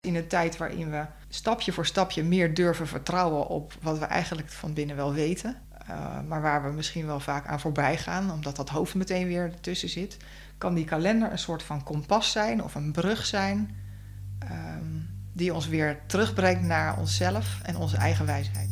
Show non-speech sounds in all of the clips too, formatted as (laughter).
In een tijd waarin we stapje voor stapje meer durven vertrouwen op wat we eigenlijk van binnen wel weten. Uh, maar waar we misschien wel vaak aan voorbij gaan, omdat dat hoofd meteen weer ertussen zit. Kan die kalender een soort van kompas zijn of een brug zijn. Um, die ons weer terugbrengt naar onszelf en onze eigen wijsheid.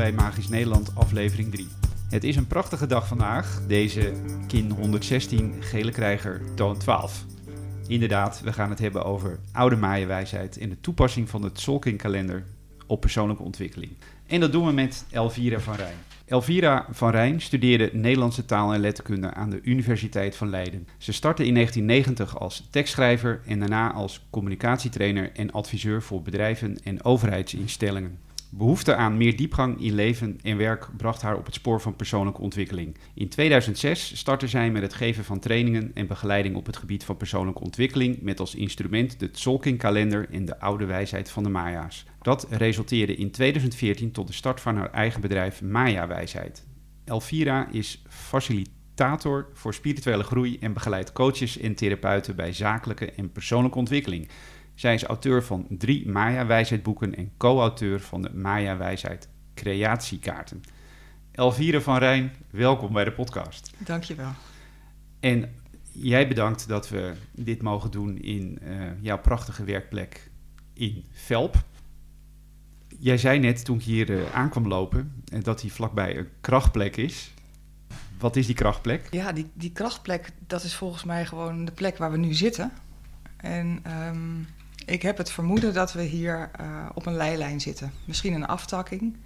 Bij Magisch Nederland aflevering 3. Het is een prachtige dag vandaag, deze kin 116 gele krijger toon 12. Inderdaad, we gaan het hebben over oude Maya-wijsheid en de toepassing van het Solking-kalender op persoonlijke ontwikkeling. En dat doen we met Elvira van Rijn. Elvira van Rijn studeerde Nederlandse taal en letterkunde aan de Universiteit van Leiden. Ze startte in 1990 als tekstschrijver en daarna als communicatietrainer en adviseur voor bedrijven en overheidsinstellingen. Behoefte aan meer diepgang in leven en werk bracht haar op het spoor van persoonlijke ontwikkeling. In 2006 startte zij met het geven van trainingen en begeleiding op het gebied van persoonlijke ontwikkeling met als instrument de Tzolk'in-kalender en de oude wijsheid van de Maya's. Dat resulteerde in 2014 tot de start van haar eigen bedrijf Maya Wijsheid. Elvira is facilitator voor spirituele groei en begeleidt coaches en therapeuten bij zakelijke en persoonlijke ontwikkeling. Zij is auteur van drie Maya-wijsheidboeken en co-auteur van de Maya-wijsheid creatiekaarten. Elvire van Rijn, welkom bij de podcast. Dankjewel. En jij bedankt dat we dit mogen doen in uh, jouw prachtige werkplek in Velp. Jij zei net toen ik hier uh, aankwam lopen uh, dat die vlakbij een krachtplek is. Wat is die krachtplek? Ja, die, die krachtplek, dat is volgens mij gewoon de plek waar we nu zitten. En um, ik heb het vermoeden dat we hier uh, op een leilijn zitten. Misschien een aftakking.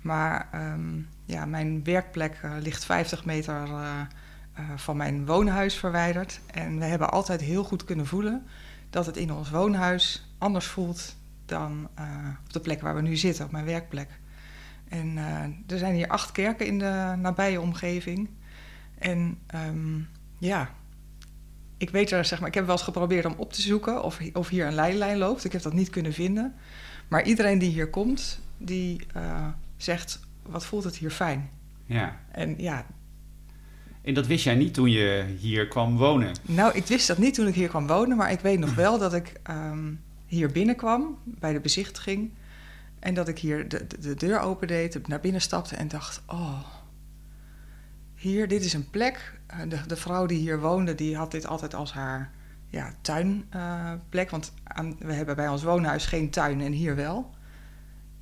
Maar um, ja, mijn werkplek uh, ligt 50 meter uh, van mijn woonhuis verwijderd. En we hebben altijd heel goed kunnen voelen dat het in ons woonhuis anders voelt dan op de plek waar we nu zitten, op mijn werkplek. En er zijn hier acht kerken in de nabije omgeving. En um, ja, ik weet er, zeg maar, ik heb wel eens geprobeerd om op te zoeken of, of hier een leidlijn loopt. Ik heb dat niet kunnen vinden. Maar iedereen die hier komt, die uh, zegt: wat voelt het hier fijn? Ja. En ja. En dat wist jij niet toen je hier kwam wonen? Nou, ik wist dat niet toen ik hier kwam wonen, maar ik weet nog wel dat ik um, hier binnenkwam bij de bezichtiging. En dat ik hier de, de, de deur opendeed, naar binnen stapte en dacht: oh hier, dit is een plek. Uh, de, de, vrouw die hier woonde, die had dit altijd als haar ja, tuinplek. Uh, want aan, we hebben bij ons woonhuis geen tuin en hier wel.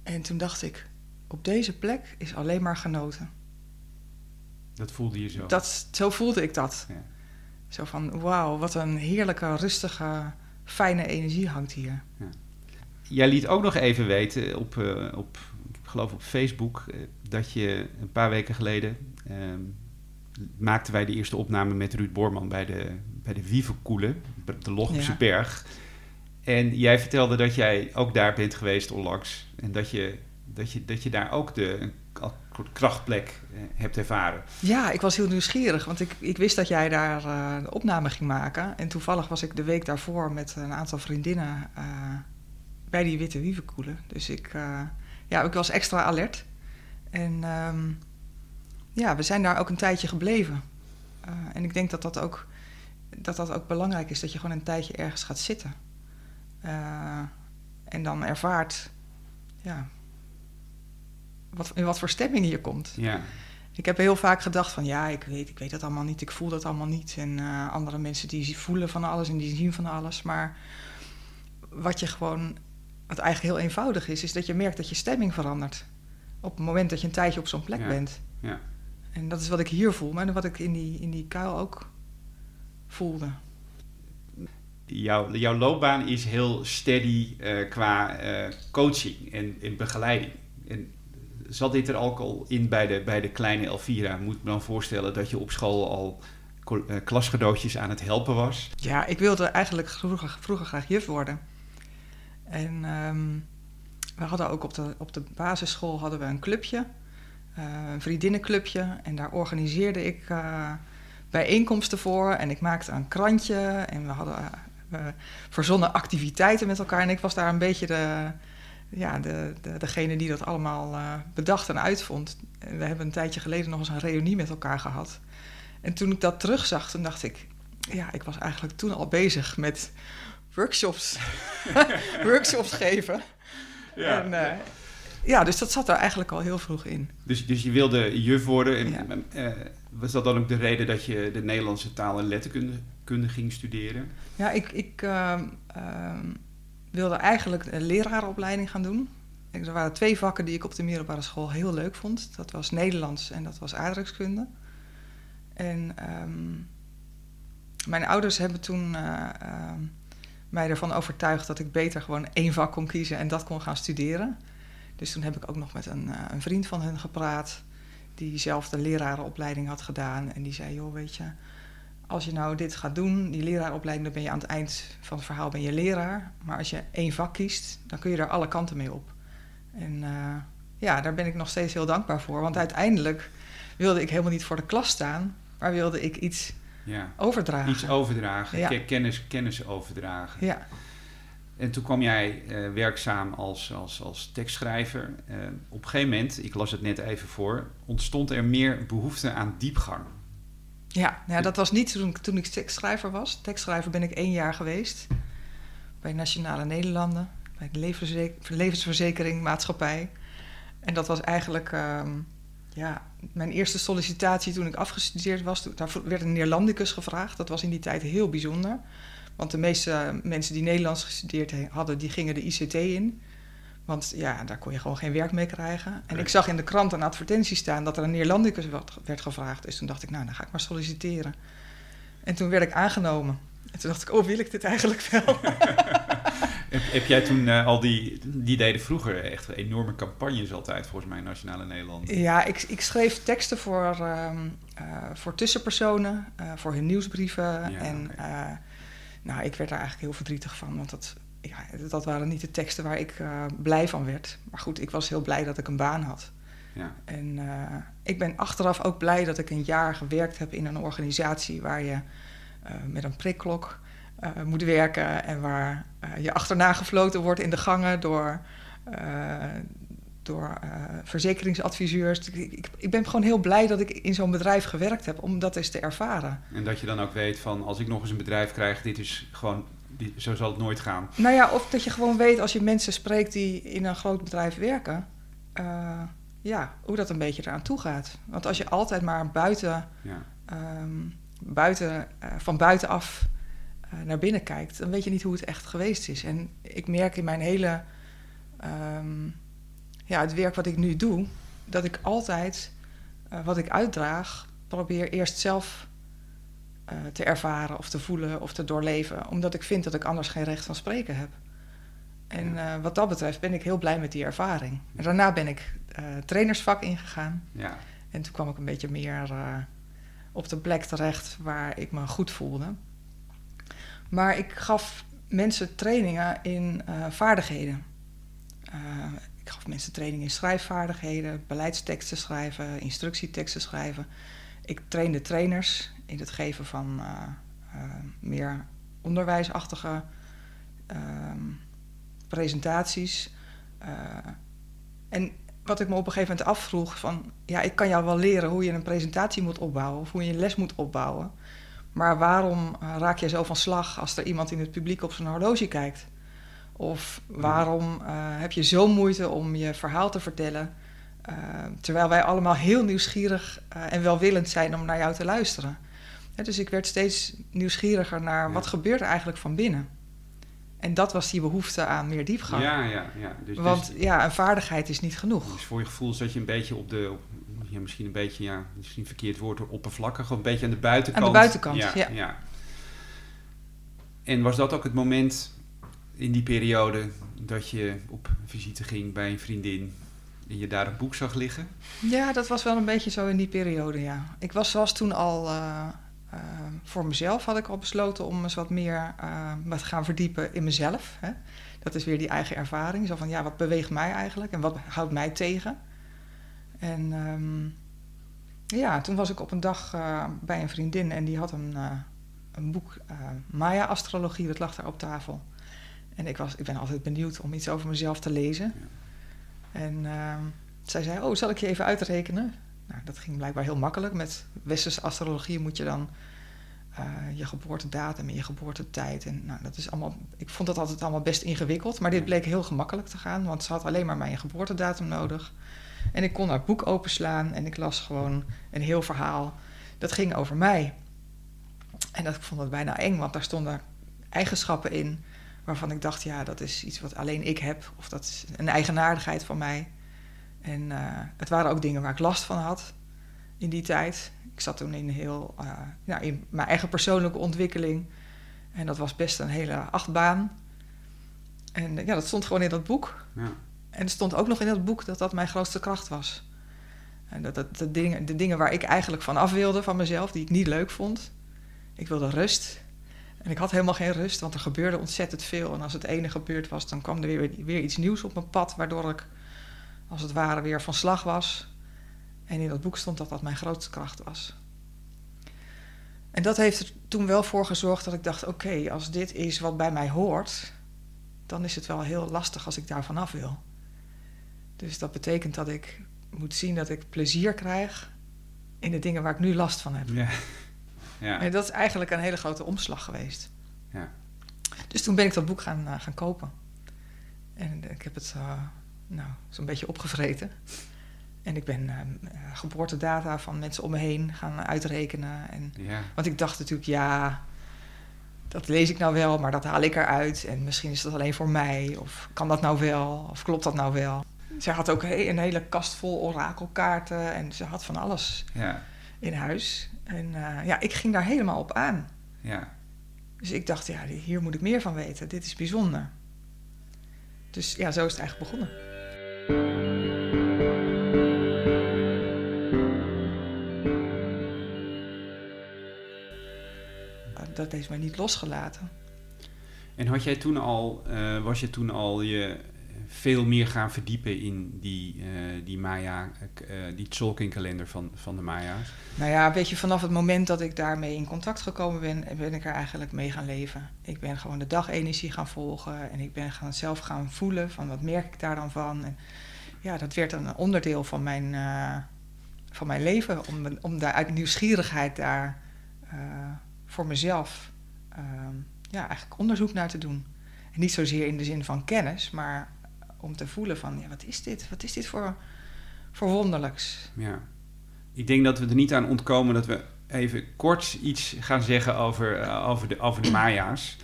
En toen dacht ik, op deze plek is alleen maar genoten. Dat voelde je zo? Dat, zo voelde ik dat. Ja. Zo van, wauw, wat een heerlijke, rustige, fijne energie hangt hier. Ja. Jij liet ook nog even weten op, uh, op ik geloof op Facebook, dat je een paar weken geleden ehm, maakten wij de eerste opname met Ruud Boorman bij de, bij de Wieverkoele, de ja. Berg. En jij vertelde dat jij ook daar bent geweest onlangs. En dat je, dat je, dat je daar ook de krachtplek eh, hebt ervaren. Ja, ik was heel nieuwsgierig, want ik, ik wist dat jij daar uh, de opname ging maken. En toevallig was ik de week daarvoor met een aantal vriendinnen uh, bij die Witte Wieverkoele. Dus ik, uh, ja, ik was extra alert. En um, ja, we zijn daar ook een tijdje gebleven. Uh, en ik denk dat dat, ook, dat dat ook belangrijk is, dat je gewoon een tijdje ergens gaat zitten. Uh, en dan ervaart ja, wat, in wat voor stemming je komt. Ja. Ik heb heel vaak gedacht van ja, ik weet, ik weet dat allemaal niet, ik voel dat allemaal niet. En uh, andere mensen die voelen van alles en die zien van alles. Maar wat je gewoon, wat eigenlijk heel eenvoudig is, is dat je merkt dat je stemming verandert. Op het moment dat je een tijdje op zo'n plek ja. bent. Ja. En dat is wat ik hier voel, maar wat ik in die, in die kuil ook voelde. Jouw, jouw loopbaan is heel steady uh, qua uh, coaching en, en begeleiding. En zat dit er ook al in bij de, bij de kleine Elvira? Moet me dan voorstellen dat je op school al uh, klasgenootjes aan het helpen was. Ja, ik wilde eigenlijk vroeger, vroeger graag juf worden. En ehm, we hadden ook op de, op de basisschool hadden we een clubje, een vriendinnenclubje. En daar organiseerde ik uh, bijeenkomsten voor. En ik maakte een krantje. En we hadden uh, verzonnen activiteiten met elkaar. En ik was daar een beetje de, ja, de, de, degene die dat allemaal bedacht en uitvond. En we hebben een tijdje geleden nog eens een reunie met elkaar gehad. En toen ik dat terugzag, toen dacht ik... Ja, ik was eigenlijk toen al bezig met workshops, (laughs) (laughs) workshops geven. Ja. En, uh, ja, dus dat zat er eigenlijk al heel vroeg in. Dus, dus je wilde juf worden. En, ja. uh, was dat dan ook de reden dat je de Nederlandse taal en letterkunde ging studeren? Ja, ik, ik uh, wilde eigenlijk een lerarenopleiding gaan doen. Er waren twee vakken die ik op de middelbare school heel leuk vond. Dat was Nederlands en dat was aardrijkskunde. En um, mijn ouders hebben toen uh, mij ervan overtuigd dat ik beter gewoon één vak kon kiezen en dat kon gaan studeren. Dus toen heb ik ook nog met een, uh, een vriend van hen gepraat, die zelf de lerarenopleiding had gedaan. En die zei, joh, weet je, als je nou dit gaat doen, die lerarenopleiding, dan ben je aan het eind van het verhaal ben je leraar. Maar als je één vak kiest, dan kun je er alle kanten mee op. En uh, ja, daar ben ik nog steeds heel dankbaar voor. Want uiteindelijk wilde ik helemaal niet voor de klas staan, maar wilde ik iets ja. overdragen. Iets overdragen, ja. kennis, kennis overdragen. Ja. En toen kwam jij uh, werkzaam als, als, als tekstschrijver. Uh, op een gegeven moment, ik las het net even voor, ontstond er meer behoefte aan diepgang. Ja, nou, dat was niet toen, toen ik tekstschrijver was. Tekstschrijver ben ik één jaar geweest bij Nationale Nederlanden, bij de levensverzekering maatschappij. En dat was eigenlijk um, ja, mijn eerste sollicitatie toen ik afgestudeerd was, daar werd een Neerlandicus gevraagd. Dat was in die tijd heel bijzonder. Want de meeste mensen die Nederlands gestudeerd hadden, die gingen de ICT in. Want ja, daar kon je gewoon geen werk mee krijgen. En ik zag in de krant een advertentie staan dat er een Neerlandicus werd gevraagd. Dus toen dacht ik, nou, dan ga ik maar solliciteren. En toen werd ik aangenomen. En toen dacht ik, oh, wil ik dit eigenlijk wel? (laughs) heb, heb, jij toen uh, al die, die deden vroeger echt enorme campagnes altijd, volgens mij, Nationale Nederland? Ja, ik, ik schreef teksten voor, uh, uh, voor tussenpersonen, voor hun nieuwsbrieven. Ja, en okay. Nou, ik werd daar eigenlijk heel verdrietig van, want dat, ja, dat waren niet de teksten waar ik blij van werd. Maar goed, ik was heel blij dat ik een baan had. Ja. En ik ben achteraf ook blij dat ik een jaar gewerkt heb in een organisatie waar je met een prikklok moet werken en waar je achterna gefloten wordt in de gangen door, uh, door verzekeringsadviseurs. Ik, ik, ben gewoon heel blij dat ik in zo'n bedrijf gewerkt heb om dat eens te ervaren. En dat je dan ook weet van als ik nog eens een bedrijf krijg, dit is gewoon. Dit, zo zal het nooit gaan. Nou ja, of dat je gewoon weet als je mensen spreekt die in een groot bedrijf werken, ja, hoe dat een beetje eraan toe gaat. Want als je altijd maar buiten, ja. um, buiten van buitenaf uh, naar binnen kijkt, dan weet je niet hoe het echt geweest is. En ik merk in mijn hele, um, ja, het werk wat ik nu doe, dat ik altijd uh, wat ik uitdraag, probeer eerst zelf uh, te ervaren of te voelen of te doorleven, omdat ik vind dat ik anders geen recht van spreken heb. En wat dat betreft ben ik heel blij met die ervaring. En daarna ben ik trainersvak ingegaan. Ja. En toen kwam ik een beetje meer op de plek terecht waar ik me goed voelde. Maar ik gaf mensen trainingen in vaardigheden. Ik gaf mensen trainingen in schrijfvaardigheden, beleidsteksten schrijven, instructieteksten schrijven. Ik trainde trainers in het geven van uh, meer onderwijsachtige ehm, presentaties. en wat ik me op een gegeven moment afvroeg van... ja, ik kan jou wel leren hoe je een presentatie moet opbouwen... of hoe je een les moet opbouwen... Maar waarom eh, raak je zo van slag als er iemand in het publiek op zijn horloge kijkt? Of waarom uh, heb je zo moeite om je verhaal te vertellen, uh, terwijl wij allemaal heel nieuwsgierig uh, en welwillend zijn om naar jou te luisteren? Ja, dus ik werd steeds nieuwsgieriger naar ja. wat gebeurt er eigenlijk van binnen. En dat was die behoefte aan meer diepgang. Ja, ja, ja. Dus, Want dus, ja, een vaardigheid is niet genoeg. Dus voor je gevoel zat je een beetje op de, op, ja, misschien een beetje, ja, misschien verkeerd woord, oppervlakkig, of een beetje aan de buitenkant. Aan de buitenkant, ja. ja. En was dat ook het moment in die periode dat je op visite ging bij een vriendin en je daar een boek zag liggen? Ja, dat was wel een beetje zo in die periode, ja. Ik was, was toen al uh, eh, voor mezelf had ik al besloten om eens wat meer uh, te gaan verdiepen in mezelf. Hè. Dat is weer die eigen ervaring. Zo van, ja, wat beweegt mij eigenlijk en wat houdt mij tegen? En um, ja, toen was ik op een dag bij een vriendin en die had een, een boek, Maya-astrologie, dat lag daar op tafel. En ik, was, ik ben altijd benieuwd om iets over mezelf te lezen. Ja. En ehm, zij zei, oh, zal ik je even uitrekenen? Nou, dat ging blijkbaar heel makkelijk. Met westerse astrologie moet je dan je geboortedatum en je geboortetijd. En nou, dat is allemaal, ik vond dat altijd allemaal best ingewikkeld. Maar dit bleek heel gemakkelijk te gaan, want ze had alleen maar mijn geboortedatum nodig. En ik kon haar boek openslaan en ik las gewoon een heel verhaal. Dat ging over mij. En dat, ik vond het bijna eng, want daar stonden eigenschappen in waarvan ik dacht, ja, dat is iets wat alleen ik heb. Of dat is een eigenaardigheid van mij. En uh, het waren ook dingen waar ik last van had in die tijd. Ik zat toen in, heel, uh, nou, in mijn eigen persoonlijke ontwikkeling. En dat was best een hele achtbaan. En ja, dat stond gewoon in dat boek. Ja. En er stond ook nog in dat boek dat dat mijn grootste kracht was. En dat, dat de, dingen, de dingen waar ik eigenlijk van af wilde van mezelf, die ik niet leuk vond. Ik wilde rust. En ik had helemaal geen rust, want er gebeurde ontzettend veel. En als het ene gebeurd was, dan kwam er weer, iets nieuws op mijn pad, waardoor ik als het ware weer van slag was. En in dat boek stond dat dat mijn grootste kracht was. En dat heeft er toen wel voor gezorgd dat ik dacht: oké, als dit is wat bij mij hoort, dan is het wel heel lastig als ik daar vanaf wil. Dus dat betekent dat ik moet zien dat ik plezier krijg in de dingen waar ik nu last van heb. Ja. Ja. En dat is eigenlijk een hele grote omslag geweest. Ja. Dus toen ben ik dat boek gaan, uh, gaan kopen. En ik heb het uh, nou, zo'n beetje opgevreten. En ik ben uh, geboortedata van mensen om me heen gaan uitrekenen. En, ja. Want ik dacht natuurlijk, ja, dat lees ik nou wel, maar dat haal ik eruit. En misschien is dat alleen voor mij. Of kan dat nou wel? Of klopt dat nou wel? Zij had ook een hele kast vol orakelkaarten en ze had van alles ja. In huis. En uh, ja, ik ging daar helemaal op aan. Ja. Dus ik dacht, ja, hier moet ik meer van weten. Dit is bijzonder. Dus ja, zo is het eigenlijk begonnen. Dat heeft mij niet losgelaten. En had jij toen al, uh, was je toen al je veel meer gaan verdiepen in die, uh, die Maya, uh, die Tzolk'in-kalender van, van de Maya's? Nou ja, weet je, vanaf het moment dat ik daarmee in contact gekomen ben, ben ik er eigenlijk mee gaan leven. Ik ben gewoon de dagenergie gaan volgen en ik ben gaan, zelf gaan voelen van wat merk ik daar dan van. En ja, dat werd een onderdeel van mijn, uh, van mijn leven, om, om daar uit nieuwsgierigheid daar voor mezelf ja, eigenlijk onderzoek naar te doen. En niet zozeer in de zin van kennis, maar om te voelen van, ja, wat is dit? Wat is dit voor, voor wonderlijks? Ja. Ik denk dat we er niet aan ontkomen dat we even kort iets gaan zeggen over, uh, over, de, over de Maya's.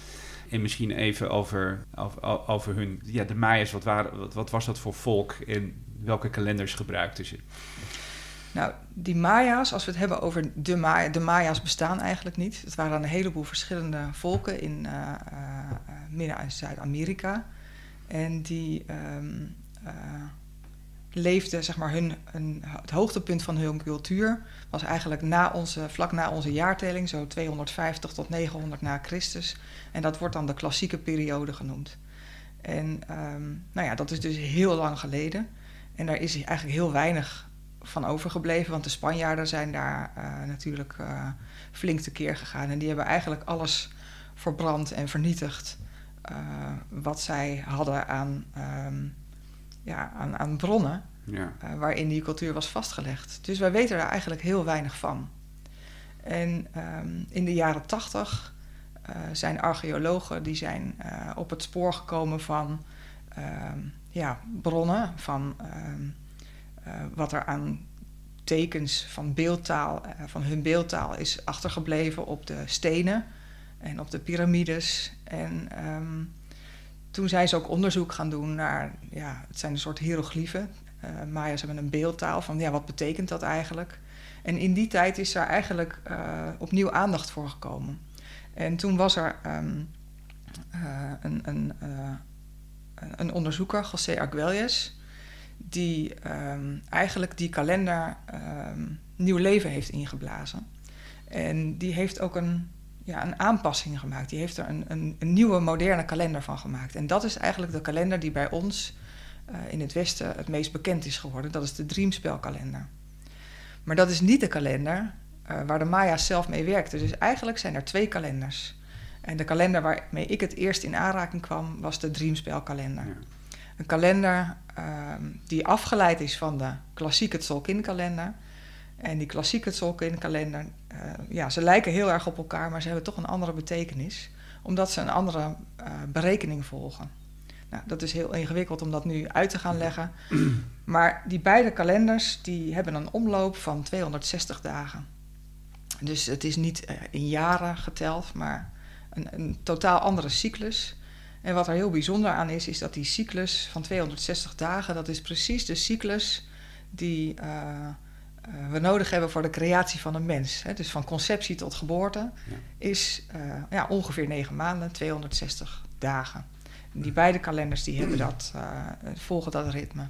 En misschien even over, over, over hun, ja, de Maya's, wat, waren, wat, wat was dat voor volk en welke kalenders gebruikten ze? Nou, die Maya's, als we het hebben over de Maya, de Maya's bestaan eigenlijk niet. Het waren een heleboel verschillende volken in uh, uh, Midden- en Zuid-Amerika. En die um, uh, leefden, zeg maar, hun, het hoogtepunt van hun cultuur was eigenlijk na onze, vlak na onze jaartelling, zo 250 tot 900 na Christus. En dat wordt dan de klassieke periode genoemd. En um, nou ja, dat is dus heel lang geleden. En daar is eigenlijk heel weinig van overgebleven, want de Spanjaarden zijn daar uh, natuurlijk uh, flink tekeer gegaan. En die hebben eigenlijk alles verbrand en vernietigd wat zij hadden aan, um, ja, aan, aan bronnen ja. uh, waarin die cultuur was vastgelegd. Dus wij weten daar eigenlijk heel weinig van. En um, in de jaren tachtig uh, zijn archeologen die zijn op het spoor gekomen van um, ja, bronnen, van wat er aan tekens van beeldtaal, van hun beeldtaal is achtergebleven op de stenen en op de piramides. En um, toen zijn ze ook onderzoek gaan doen naar, ja, het zijn een soort hieroglyphen. Uh, Maya's hebben een beeldtaal van, ja, wat betekent dat eigenlijk? En in die tijd is daar eigenlijk uh, opnieuw aandacht voor gekomen. En toen was er um, uh, een, een, een, onderzoeker, José Arguelles, die um, eigenlijk die kalender nieuw leven heeft ingeblazen. En die heeft ook een, ja, een aanpassing gemaakt. Die heeft er een, een, een nieuwe, moderne kalender van gemaakt. En dat is eigenlijk de kalender die bij ons uh, in het Westen het meest bekend is geworden. Dat is de Dreamspelkalender. Maar dat is niet de kalender uh, waar de Maya's zelf mee werkten. Dus eigenlijk zijn er twee kalenders. En de kalender waarmee ik het eerst in aanraking kwam, was de Dreamspelkalender. Ja. Een kalender uh, die afgeleid is van de klassieke Tzolk'in-kalender. En die klassieke Tzolk'in-kalender, ja, ze lijken heel erg op elkaar, maar ze hebben toch een andere betekenis, omdat ze een andere uh, berekening volgen. Nou, dat is heel ingewikkeld om dat nu uit te gaan leggen. (clears throat) Maar die beide kalenders die hebben een omloop van 260 dagen. Dus het is niet uh, in jaren geteld, maar een, een, totaal andere cyclus. En wat er heel bijzonder aan is, is dat die cyclus van 260 dagen, dat is precies de cyclus die we nodig hebben voor de creatie van een mens. Hè. Dus van conceptie tot geboorte ja. is ja, ongeveer 9 maanden, 260 dagen. Die beide kalenders die hebben dat, volgen dat ritme.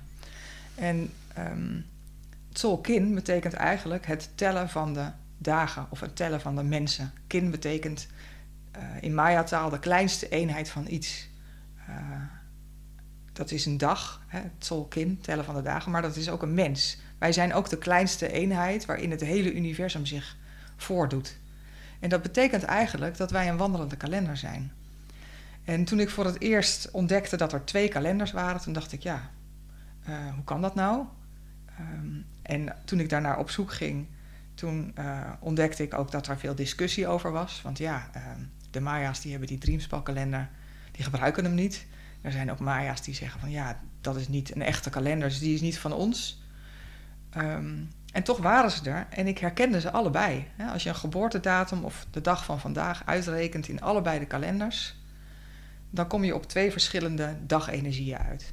En um, Tzolkin betekent eigenlijk het tellen van de dagen of het tellen van de mensen. Kin betekent uh, in Maya-taal de kleinste eenheid van iets. Dat is een dag, hè, Tzolkin, tellen van de dagen, maar dat is ook een mens. Wij zijn ook de kleinste eenheid waarin het hele universum zich voordoet. En dat betekent eigenlijk dat wij een wandelende kalender zijn. En toen ik voor het eerst ontdekte dat er twee kalenders waren, toen dacht ik, ja, uh, hoe kan dat nou? Um, en toen ik daarnaar op zoek ging, toen uh, ontdekte ik ook dat er veel discussie over was. Want ja, uh, de Maya's die hebben die Dreamspal-kalender, die gebruiken hem niet. Er zijn ook Maya's die zeggen van ja, dat is niet een echte kalender, dus die is niet van ons. Um, en toch waren ze er en ik herkende ze allebei. Als je een geboortedatum of de dag van vandaag uitrekent in allebei de kalenders, dan kom je op twee verschillende dagenergieën uit.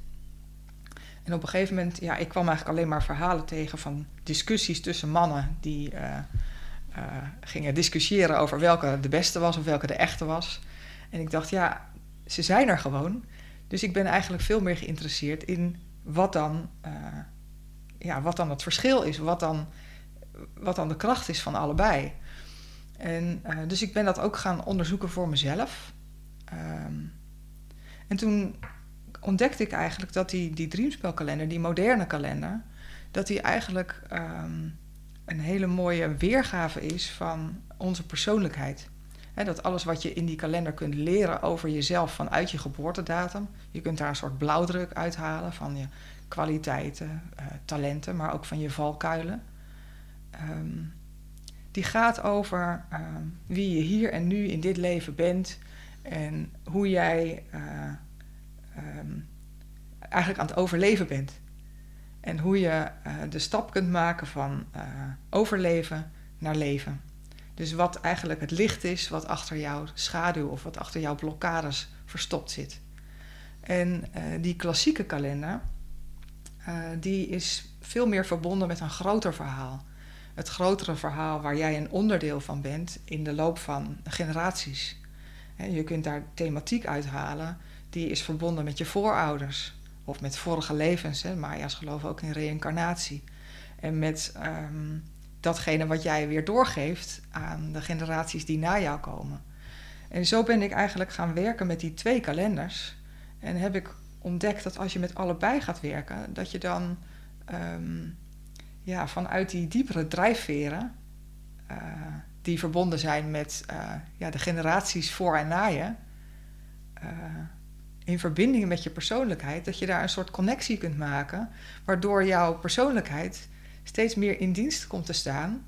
En op een gegeven moment, ja, ik kwam eigenlijk alleen maar verhalen tegen van discussies tussen mannen die uh, uh, gingen discussiëren over welke de beste was of welke de echte was. En ik dacht, ja, ze zijn er gewoon. Dus ik ben eigenlijk veel meer geïnteresseerd in wat dan, uh, ja, wat dan het verschil is, wat dan, wat dan de kracht is van allebei. En, dus ik ben dat ook gaan onderzoeken voor mezelf. Um, en toen ontdekte ik eigenlijk dat die, die Dreamspelkalender, die moderne kalender, dat die eigenlijk um, een hele mooie weergave is van onze persoonlijkheid. Dat alles wat je in die kalender kunt leren over jezelf vanuit je geboortedatum, je kunt daar een soort blauwdruk uithalen van je kwaliteiten, uh, talenten, maar ook van je valkuilen. Um, die gaat over uh, wie je hier en nu in dit leven bent en hoe jij uh, um, eigenlijk aan het overleven bent. En hoe je uh, de stap kunt maken van overleven naar leven. Dus wat eigenlijk het licht is wat achter jouw schaduw of wat achter jouw blokkades verstopt zit. En uh, die klassieke kalender, die is veel meer verbonden met een groter verhaal. Het grotere verhaal waar jij een onderdeel van bent in de loop van generaties. je kunt daar thematiek uithalen die is verbonden met je voorouders of met vorige levens. Hè. Maya's geloven ook in reïncarnatie. En met um, datgene wat jij weer doorgeeft aan de generaties die na jou komen. En zo ben ik eigenlijk gaan werken met die twee kalenders. En heb ik ontdekt dat als je met allebei gaat werken, dat je dan um, ja, vanuit die diepere drijfveren, uh, die verbonden zijn met uh, ja, de generaties voor en na je, uh, in verbinding met je persoonlijkheid, dat je daar een soort connectie kunt maken, waardoor jouw persoonlijkheid steeds meer in dienst komt te staan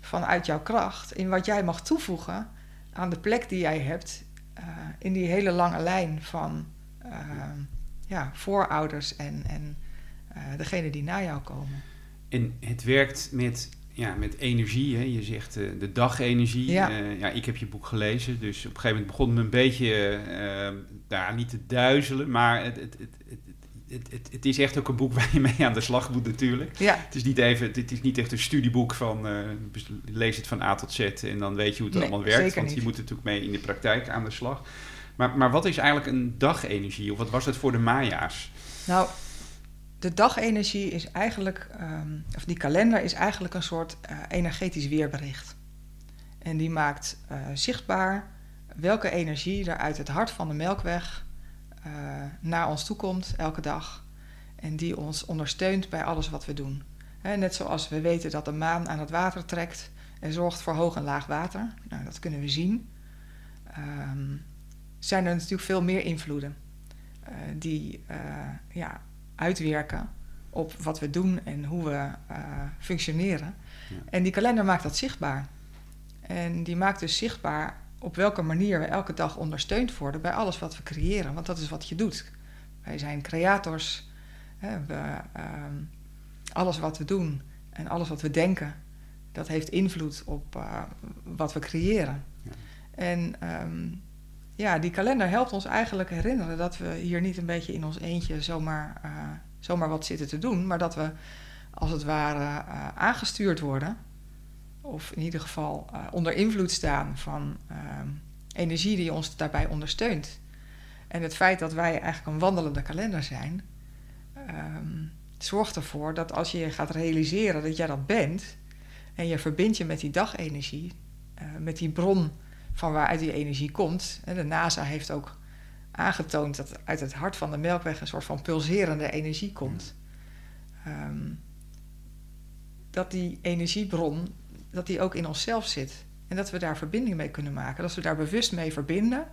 vanuit jouw kracht, in wat jij mag toevoegen aan de plek die jij hebt uh, in die hele lange lijn van uh, ja, voorouders en, en uh, degene die na jou komen. En het werkt met ja, met energie. Hè. Je zegt de dagenergie. Ja. Ja, ik heb je boek gelezen, dus op een gegeven moment begon het me een beetje daar niet te duizelen. Maar het, het, het, het, het, het, is echt ook een boek (laughs) waar je mee aan de slag moet natuurlijk. Ja. Het, is niet even, het is niet echt een studieboek van lees het van A tot Z en dan weet je hoe het nee, allemaal werkt. Want niet. je moet natuurlijk mee in de praktijk aan de slag. Maar, maar wat is eigenlijk een dagenergie? Of wat was het voor de Maya's? Nou, de dagenergie is eigenlijk, um, of die kalender is eigenlijk een soort uh, energetisch weerbericht. En die maakt uh, zichtbaar welke energie er uit het hart van de melkweg uh, naar ons toe komt elke dag. En die ons ondersteunt bij alles wat we doen. He, net zoals we weten dat de maan aan het water trekt en zorgt voor hoog en laag water. Nou, dat kunnen we zien. Um, zijn er natuurlijk veel meer invloeden uh, die uh, ja, uitwerken op wat we doen en hoe we functioneren. Ja. En die kalender maakt dat zichtbaar. En die maakt dus zichtbaar op welke manier we elke dag ondersteund worden bij alles wat we creëren. Want dat is wat je doet. Wij zijn creators. Hè, we, alles wat we doen en alles wat we denken, dat heeft invloed op wat we creëren. Ja. En um, ja, die kalender helpt ons eigenlijk herinneren dat we hier niet een beetje in ons eentje zomaar, uh, zomaar wat zitten te doen, maar dat we als het ware uh, aangestuurd worden, of in ieder geval uh, onder invloed staan van ehm, energie die ons daarbij ondersteunt. En het feit dat wij eigenlijk een wandelende kalender zijn, um, zorgt ervoor dat als je gaat realiseren dat jij dat bent en je verbindt je met die dagenergie, met die bron van waaruit die energie komt. De NASA heeft ook aangetoond dat uit het hart van de melkweg een soort van pulserende energie komt. Um, dat die energiebron, dat die ook in onszelf zit. En dat we daar verbinding mee kunnen maken. Dat we daar bewust mee verbinden,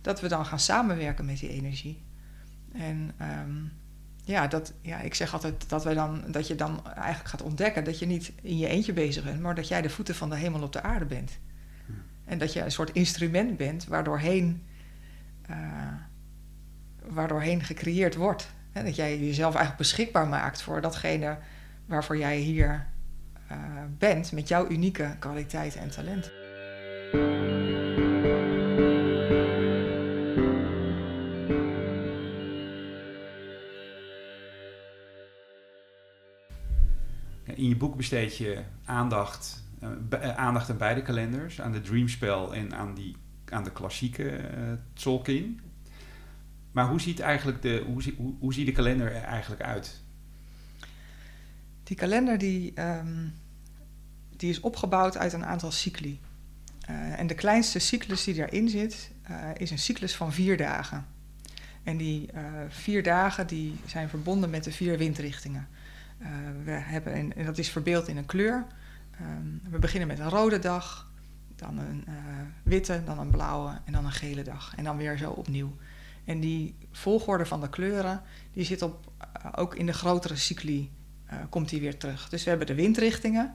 dat we dan gaan samenwerken met die energie. En um, ja, dat, ja, ik zeg altijd dat, wij dan, dat je dan eigenlijk gaat ontdekken dat je niet in je eentje bezig bent, maar dat jij de voeten van de hemel op de aarde bent. En dat je een soort instrument bent waardoorheen, uh, waardoorheen gecreëerd wordt. En dat jij jezelf eigenlijk beschikbaar maakt voor datgene waarvoor jij hier uh, bent met jouw unieke kwaliteiten en talenten. In je boek besteed je aandacht uh, aandacht aan beide kalenders, aan de Dreamspel en aan, die, aan de klassieke uh, Tolkien. Maar hoe ziet, eigenlijk de, hoe, hoe, hoe ziet de kalender er eigenlijk uit? Die kalender die, um, die is opgebouwd uit een aantal cycli. Uh, en de kleinste cyclus die daarin zit, is een cyclus van vier dagen. En die vier dagen die zijn verbonden met de vier windrichtingen. we hebben en dat is verbeeld in een kleur. Um, we beginnen met een rode dag, dan een witte, dan een blauwe en dan een gele dag. En dan weer zo opnieuw. En die volgorde van de kleuren, die zit op, ook in de grotere cycli, komt die weer terug. Dus we hebben de windrichtingen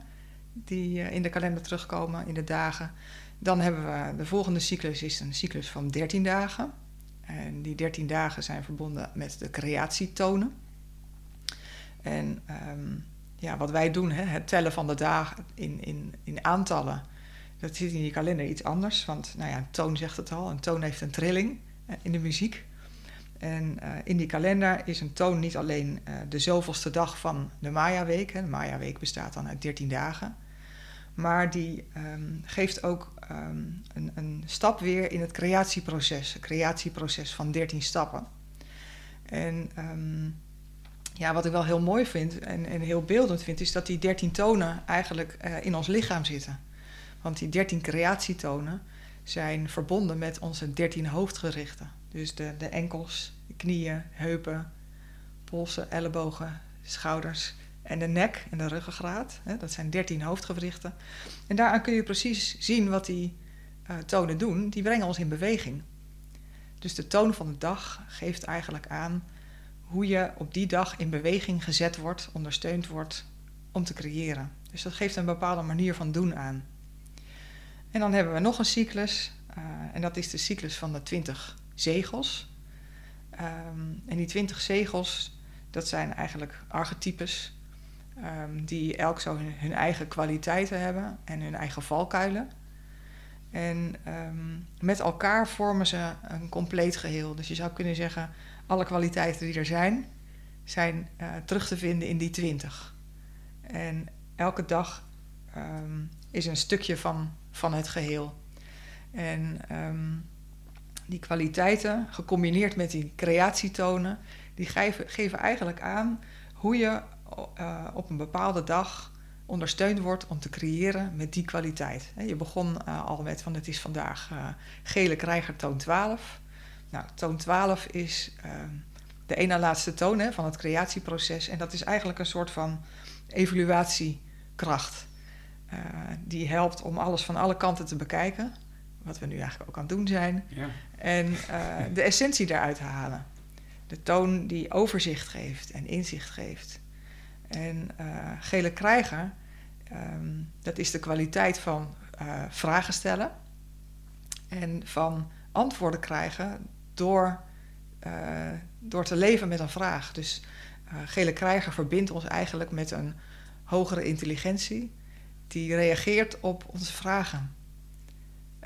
die in de kalender terugkomen in de dagen. Dan hebben we de volgende cyclus is een cyclus van 13 dagen. En die 13 dagen zijn verbonden met de creatietonen. En um, ja, wat wij doen, hè, het tellen van de dagen in, in, in aantallen, dat zit in die kalender iets anders. Want nou ja, een toon zegt het al, een toon heeft een trilling eh, in de muziek. En uh, in die kalender is een toon niet alleen uh, de zoveelste dag van de Maya-week. De Maya-week bestaat dan uit 13 dagen. Maar die um, geeft ook um, een, een, stap weer in het creatieproces. Een creatieproces van 13 stappen. En um, ja, wat ik wel heel mooi vind en, en heel beeldend vind, is dat die dertien tonen eigenlijk uh, in ons lichaam zitten. Want die dertien creatietonen zijn verbonden met onze dertien hoofdgerichten. Dus de, enkels, de knieën, heupen, polsen, ellebogen, schouders en de nek en de ruggengraat. Hè, dat zijn dertien hoofdgewrichten. En daaraan kun je precies zien wat die uh, tonen doen. Die brengen ons in beweging. Dus de toon van de dag geeft eigenlijk aan hoe je op die dag in beweging gezet wordt, ondersteund wordt om te creëren. Dus dat geeft een bepaalde manier van doen aan. En dan hebben we nog een cyclus, uh, en dat is de cyclus van de 20 zegels. Um, en die 20 zegels, dat zijn eigenlijk archetypes um, die elk zo hun, eigen kwaliteiten hebben en hun eigen valkuilen. En um, met elkaar vormen ze een compleet geheel. Dus je zou kunnen zeggen, alle kwaliteiten die er zijn, zijn uh, terug te vinden in die twintig. En elke dag is een stukje van, van het geheel. En die kwaliteiten, gecombineerd met die creatietonen, die geven, geven eigenlijk aan hoe je uh, op een bepaalde dag ondersteund wordt om te creëren met die kwaliteit. Je begon al met van het is vandaag gele krijger toon 12. Nou, toon 12 is ehm, de ene laatste toon hè, van het creatieproces. En dat is eigenlijk een soort van evaluatiekracht. Die helpt om alles van alle kanten te bekijken. Wat we nu eigenlijk ook aan het doen zijn. Ja. En uh, de essentie daaruit halen. De toon die overzicht geeft en inzicht geeft. En uh, gele krijger, um, dat is de kwaliteit van vragen stellen. En van antwoorden krijgen door door te leven met een vraag. Dus Gele Krijger verbindt ons eigenlijk met een hogere intelligentie die reageert op onze vragen.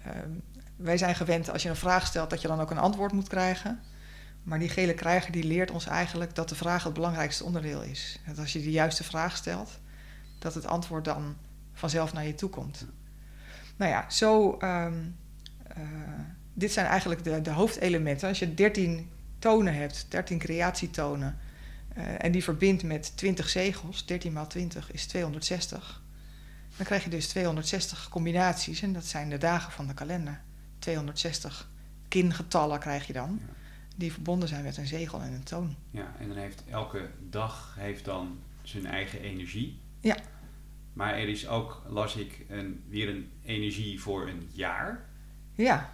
Ehm, wij zijn gewend als je een vraag stelt dat je dan ook een antwoord moet krijgen. Maar die gele krijger die leert ons eigenlijk dat de vraag het belangrijkste onderdeel is. Dat als je de juiste vraag stelt, dat het antwoord dan vanzelf naar je toe komt. Nou ja, zo. Um, uh, dit zijn eigenlijk de, de hoofdelementen. Als je 13 tonen hebt, 13 creatietonen, uh, en die verbindt met 20 zegels, 13 maal 20 is 260, dan krijg je dus 260 combinaties en dat zijn de dagen van de kalender. 260 kingetallen krijg je dan, die verbonden zijn met een zegel en een toon. Ja, en dan heeft elke dag heeft dan zijn eigen energie. Ja. Maar er is ook, las ik, een, weer een energie voor een jaar. Ja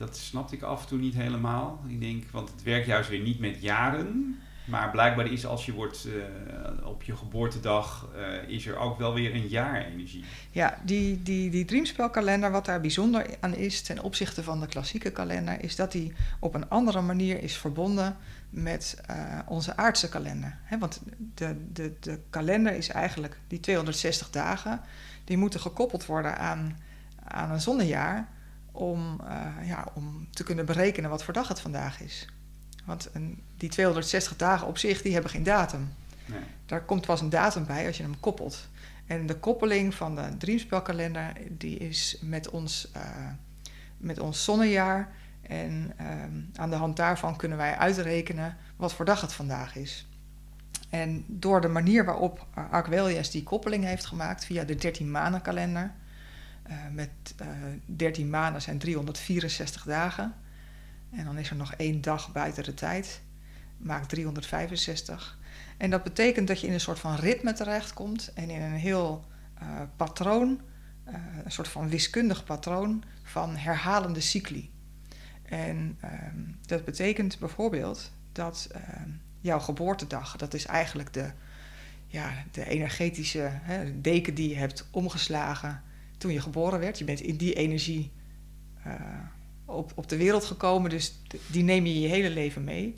dat snapte ik af en toe niet helemaal. Ik denk, want het werkt juist weer niet met jaren. Maar blijkbaar is als je wordt uh, op je geboortedag, uh, is er ook wel weer een jaar energie. Ja, die, die, die Dreamspelkalender, wat daar bijzonder aan is ten opzichte van de klassieke kalender, is dat die op een andere manier is verbonden met uh, onze aardse kalender. Want de, de, de kalender is eigenlijk die 260 dagen, die moeten gekoppeld worden aan, aan een zonnejaar om, ja, om te kunnen berekenen wat voor dag het vandaag is. Want een, die 260 dagen op zich, die hebben geen datum. Nee. Daar komt pas een datum bij als je hem koppelt. En de koppeling van de Dreamspelkalender, die is met ons, uh, met ons zonnejaar. En uh, aan de hand daarvan kunnen wij uitrekenen wat voor dag het vandaag is. En door de manier waarop Arquelius die koppeling heeft gemaakt via de 13 maanden kalender, uh, met uh, eh, 13 maanden zijn 364 dagen. En dan is er nog één dag buiten de tijd. Maakt 365. En dat betekent dat je in een soort van ritme terechtkomt. En in een heel uh, patroon, een soort van wiskundig patroon van herhalende cycli. En ehm, dat betekent bijvoorbeeld dat ehm, jouw geboortedag, dat is eigenlijk de, ja, de energetische hè, deken die je hebt omgeslagen toen je geboren werd. Je bent in die energie uh, op, op de wereld gekomen, dus die neem je je hele leven mee.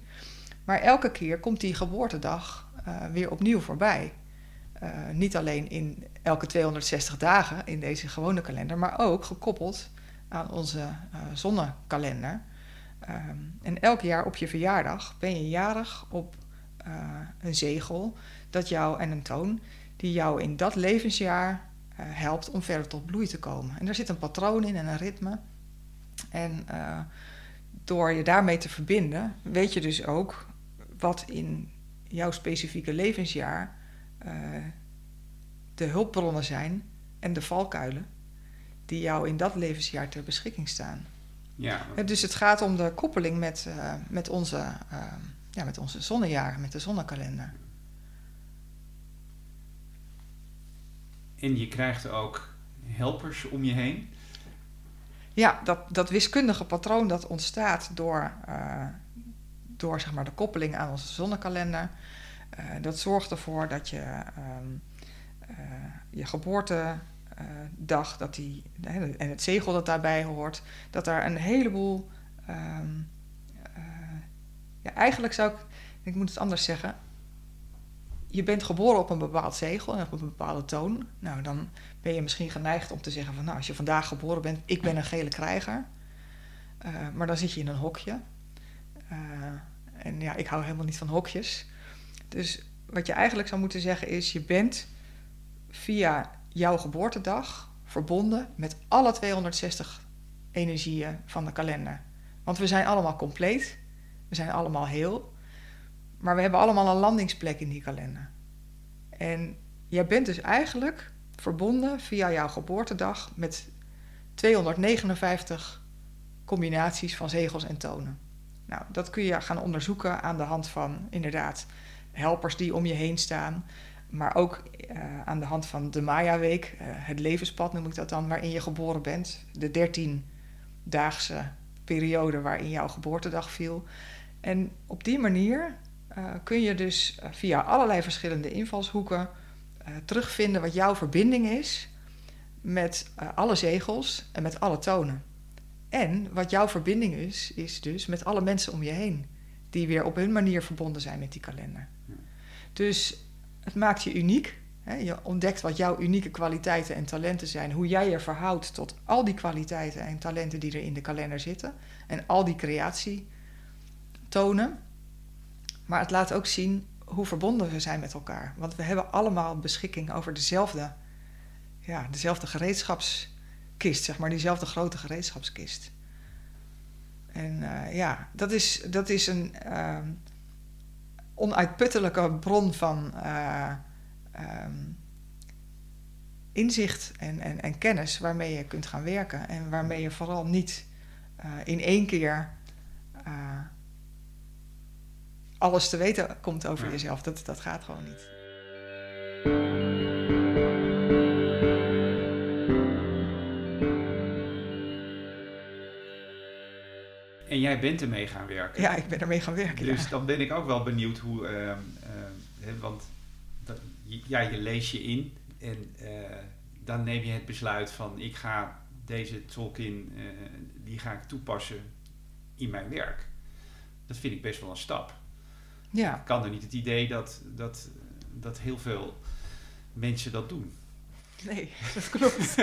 Maar elke keer komt die geboortedag uh, weer opnieuw voorbij. Uh, niet alleen in elke 260 dagen in deze gewone kalender, maar ook gekoppeld aan onze zonnekalender. Um, en elk jaar op je verjaardag ben je jarig op een zegel dat jou en een toon die jou in dat levensjaar helpt om verder tot bloei te komen. En er zit een patroon in en een ritme. En uh, door je daarmee te verbinden, weet je dus ook wat in jouw specifieke levensjaar uh, de hulpbronnen zijn en de valkuilen die jou in dat levensjaar ter beschikking staan. Ja. Dus het gaat om de koppeling met, met, onze, ja, met onze zonnejaar, met de zonnekalender. En je krijgt ook helpers om je heen. Ja, dat, dat wiskundige patroon dat ontstaat door, uh, door zeg maar, de koppeling aan onze zonnekalender. Uh, dat zorgt ervoor dat je um, uh, je geboortedag dat die, en het zegel dat daarbij hoort, dat daar een heleboel. Um, ja, eigenlijk zou ik, ik moet het anders zeggen, je bent geboren op een bepaald zegel en op een bepaalde toon. Nou, dan ben je misschien geneigd om te zeggen van... nou, als je vandaag geboren bent, ik ben een gele krijger. Uh, maar dan zit je in een hokje. Uh, en ja, ik hou helemaal niet van hokjes. Dus wat je eigenlijk zou moeten zeggen is... je bent via jouw geboortedag verbonden met alle 260 energieën van de kalender. Want we zijn allemaal compleet. We zijn allemaal heel. Maar we hebben allemaal een landingsplek in die kalender. En jij bent dus eigenlijk verbonden via jouw geboortedag met 259 combinaties van zegels en tonen. Nou, dat kun je gaan onderzoeken aan de hand van inderdaad helpers die om je heen staan, maar ook uh, aan de hand van de Maya-week, uh, het levenspad noem ik dat dan, waarin je geboren bent, de 13-daagse periode waarin jouw geboortedag viel. En op die manier uh, kun je dus via allerlei verschillende invalshoeken terugvinden wat jouw verbinding is met alle zegels en met alle tonen. En wat jouw verbinding is, is dus met alle mensen om je heen, die weer op hun manier verbonden zijn met die kalender. Dus het maakt je uniek. Hè? Je ontdekt wat jouw unieke kwaliteiten en talenten zijn, hoe jij je verhoudt tot al die kwaliteiten en talenten die er in de kalender zitten en al die creatie tonen. Maar het laat ook zien hoe verbonden we zijn met elkaar. Want we hebben allemaal beschikking over dezelfde, ja, dezelfde gereedschapskist, zeg maar, diezelfde grote gereedschapskist. En uh, ja, dat is, dat is een, uh, onuitputtelijke bron van uh, um, inzicht en, en, en, kennis waarmee je kunt gaan werken. En waarmee je vooral niet uh, in één keer alles te weten komt over jezelf. Dat, dat gaat gewoon niet. En jij bent ermee gaan werken. Ja, ik ben ermee gaan werken. Dus ja. dan ben ik ook wel benieuwd hoe. Uh, uh, want dat, ja, je lees je in en uh, dan neem je het besluit van ik ga deze Tolkien, die ga ik toepassen in mijn werk. Dat vind ik best wel een stap. Ja. Ik kan er niet het idee dat, dat, dat heel veel mensen dat doen. Nee, (laughs) dat klopt.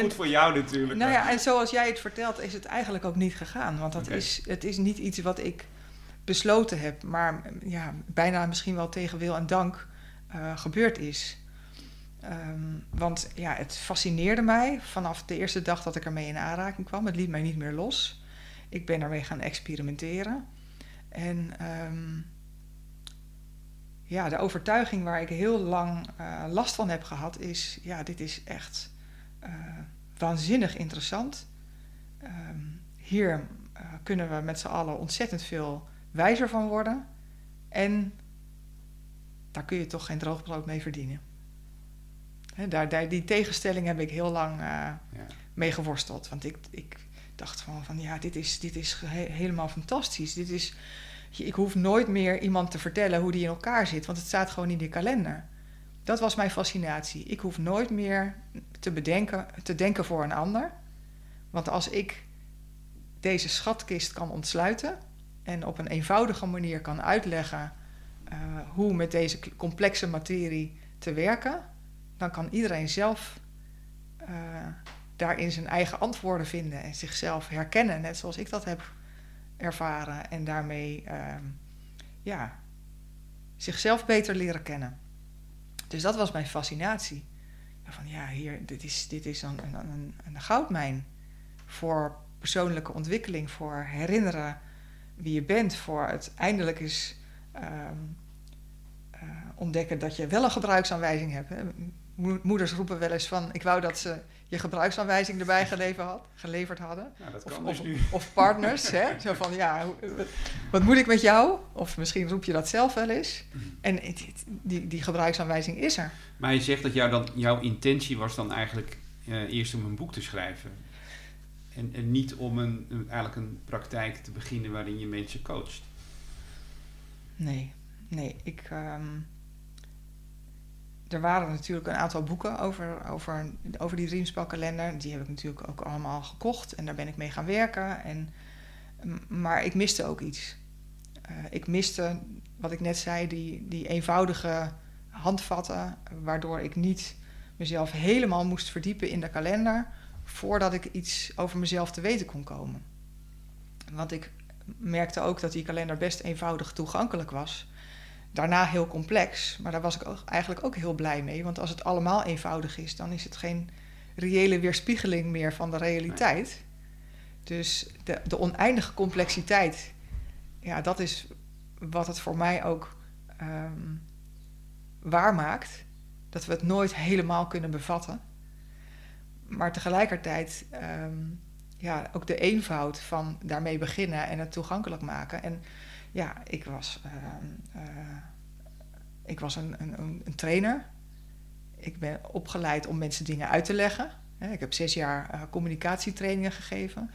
Goed voor jou natuurlijk. Nou ja, en zoals jij het vertelt, is het eigenlijk ook niet gegaan. Want dat okay. is, het is niet iets wat ik besloten heb, maar ja, bijna misschien wel tegen wil en dank uh, gebeurd is. Um, want ja, het fascineerde mij vanaf de eerste dag dat ik ermee in aanraking kwam. Het liet mij niet meer los. Ik ben ermee gaan experimenteren. En um, ja, de overtuiging waar ik heel lang uh, last van heb gehad is, ja, dit is echt uh, waanzinnig interessant. Um, hier uh, kunnen we met z'n allen ontzettend veel wijzer van worden. En daar kun je toch geen droogbrood mee verdienen. He, daar, daar, die tegenstelling heb ik heel lang ja. mee geworsteld. Want ik, ik dacht van, van ja, dit is, dit is he helemaal fantastisch. Dit is ik hoef nooit meer iemand te vertellen hoe die in elkaar zit, want het staat gewoon in die kalender. Dat was mijn fascinatie. Ik hoef nooit meer te bedenken, te denken voor een ander. Want als ik deze schatkist kan ontsluiten en op een eenvoudige manier kan uitleggen uh, hoe met deze complexe materie te werken, dan kan iedereen zelf uh, daarin zijn eigen antwoorden vinden en zichzelf herkennen, net zoals ik dat heb ervaren en daarmee uh, ja, zichzelf beter leren kennen. Dus dat was mijn fascinatie. Van ja, hier, dit is, dit is een, een, een goudmijn voor persoonlijke ontwikkeling, voor herinneren wie je bent, voor het eindelijk eens um, uh, ontdekken dat je wel een gebruiksaanwijzing hebt. Moeders roepen wel eens van, ik wou dat ze je gebruiksaanwijzing erbij geleverd, had, geleverd hadden. Ja, dat of, kan dus of, nu. of partners, hè? (laughs) Zo van, ja, wat moet ik met jou? Of misschien roep je dat zelf wel eens. En die, die gebruiksaanwijzing is er. Maar je zegt dat jou dan, jouw intentie was dan eigenlijk uh, eerst om een boek te schrijven. En, en niet om een, een, eigenlijk een praktijk te beginnen waarin je mensen coacht. Nee, nee. Ik... Um, er waren natuurlijk een aantal boeken over, over, over die Dreamspelkalender. Die heb ik natuurlijk ook allemaal gekocht en daar ben ik mee gaan werken. En, maar ik miste ook iets. Uh, ik miste, wat ik net zei, die, die eenvoudige handvatten, waardoor ik niet mezelf helemaal moest verdiepen in de kalender voordat ik iets over mezelf te weten kon komen. Want ik merkte ook dat die kalender best eenvoudig toegankelijk was daarna heel complex. Maar daar was ik ook, eigenlijk ook heel blij mee. Want als het allemaal eenvoudig is, dan is het geen reële weerspiegeling meer van de realiteit. Dus de, de oneindige complexiteit, ja, dat is wat het voor mij ook um, waar maakt. dat we het nooit helemaal kunnen bevatten. Maar tegelijkertijd ehm, ja, ook de eenvoud van daarmee beginnen en het toegankelijk maken. En ja, ik was, ehm, eh, ik was een, een, een, trainer. Ik ben opgeleid om mensen dingen uit te leggen. Ik heb zes jaar uh, communicatietrainingen gegeven.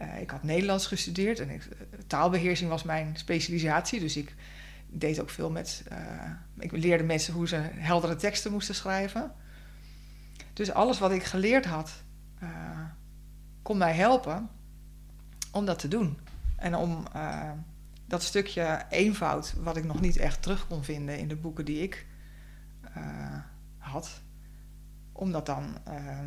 Uh, ik had Nederlands gestudeerd en taalbeheersing was mijn specialisatie. Dus ik deed ook veel met. ik leerde mensen hoe ze heldere teksten moesten schrijven. Dus alles wat ik geleerd had, kon mij helpen om dat te doen. En om dat stukje eenvoud, wat ik nog niet echt terug kon vinden in de boeken die ik uh, had, om dat dan uh,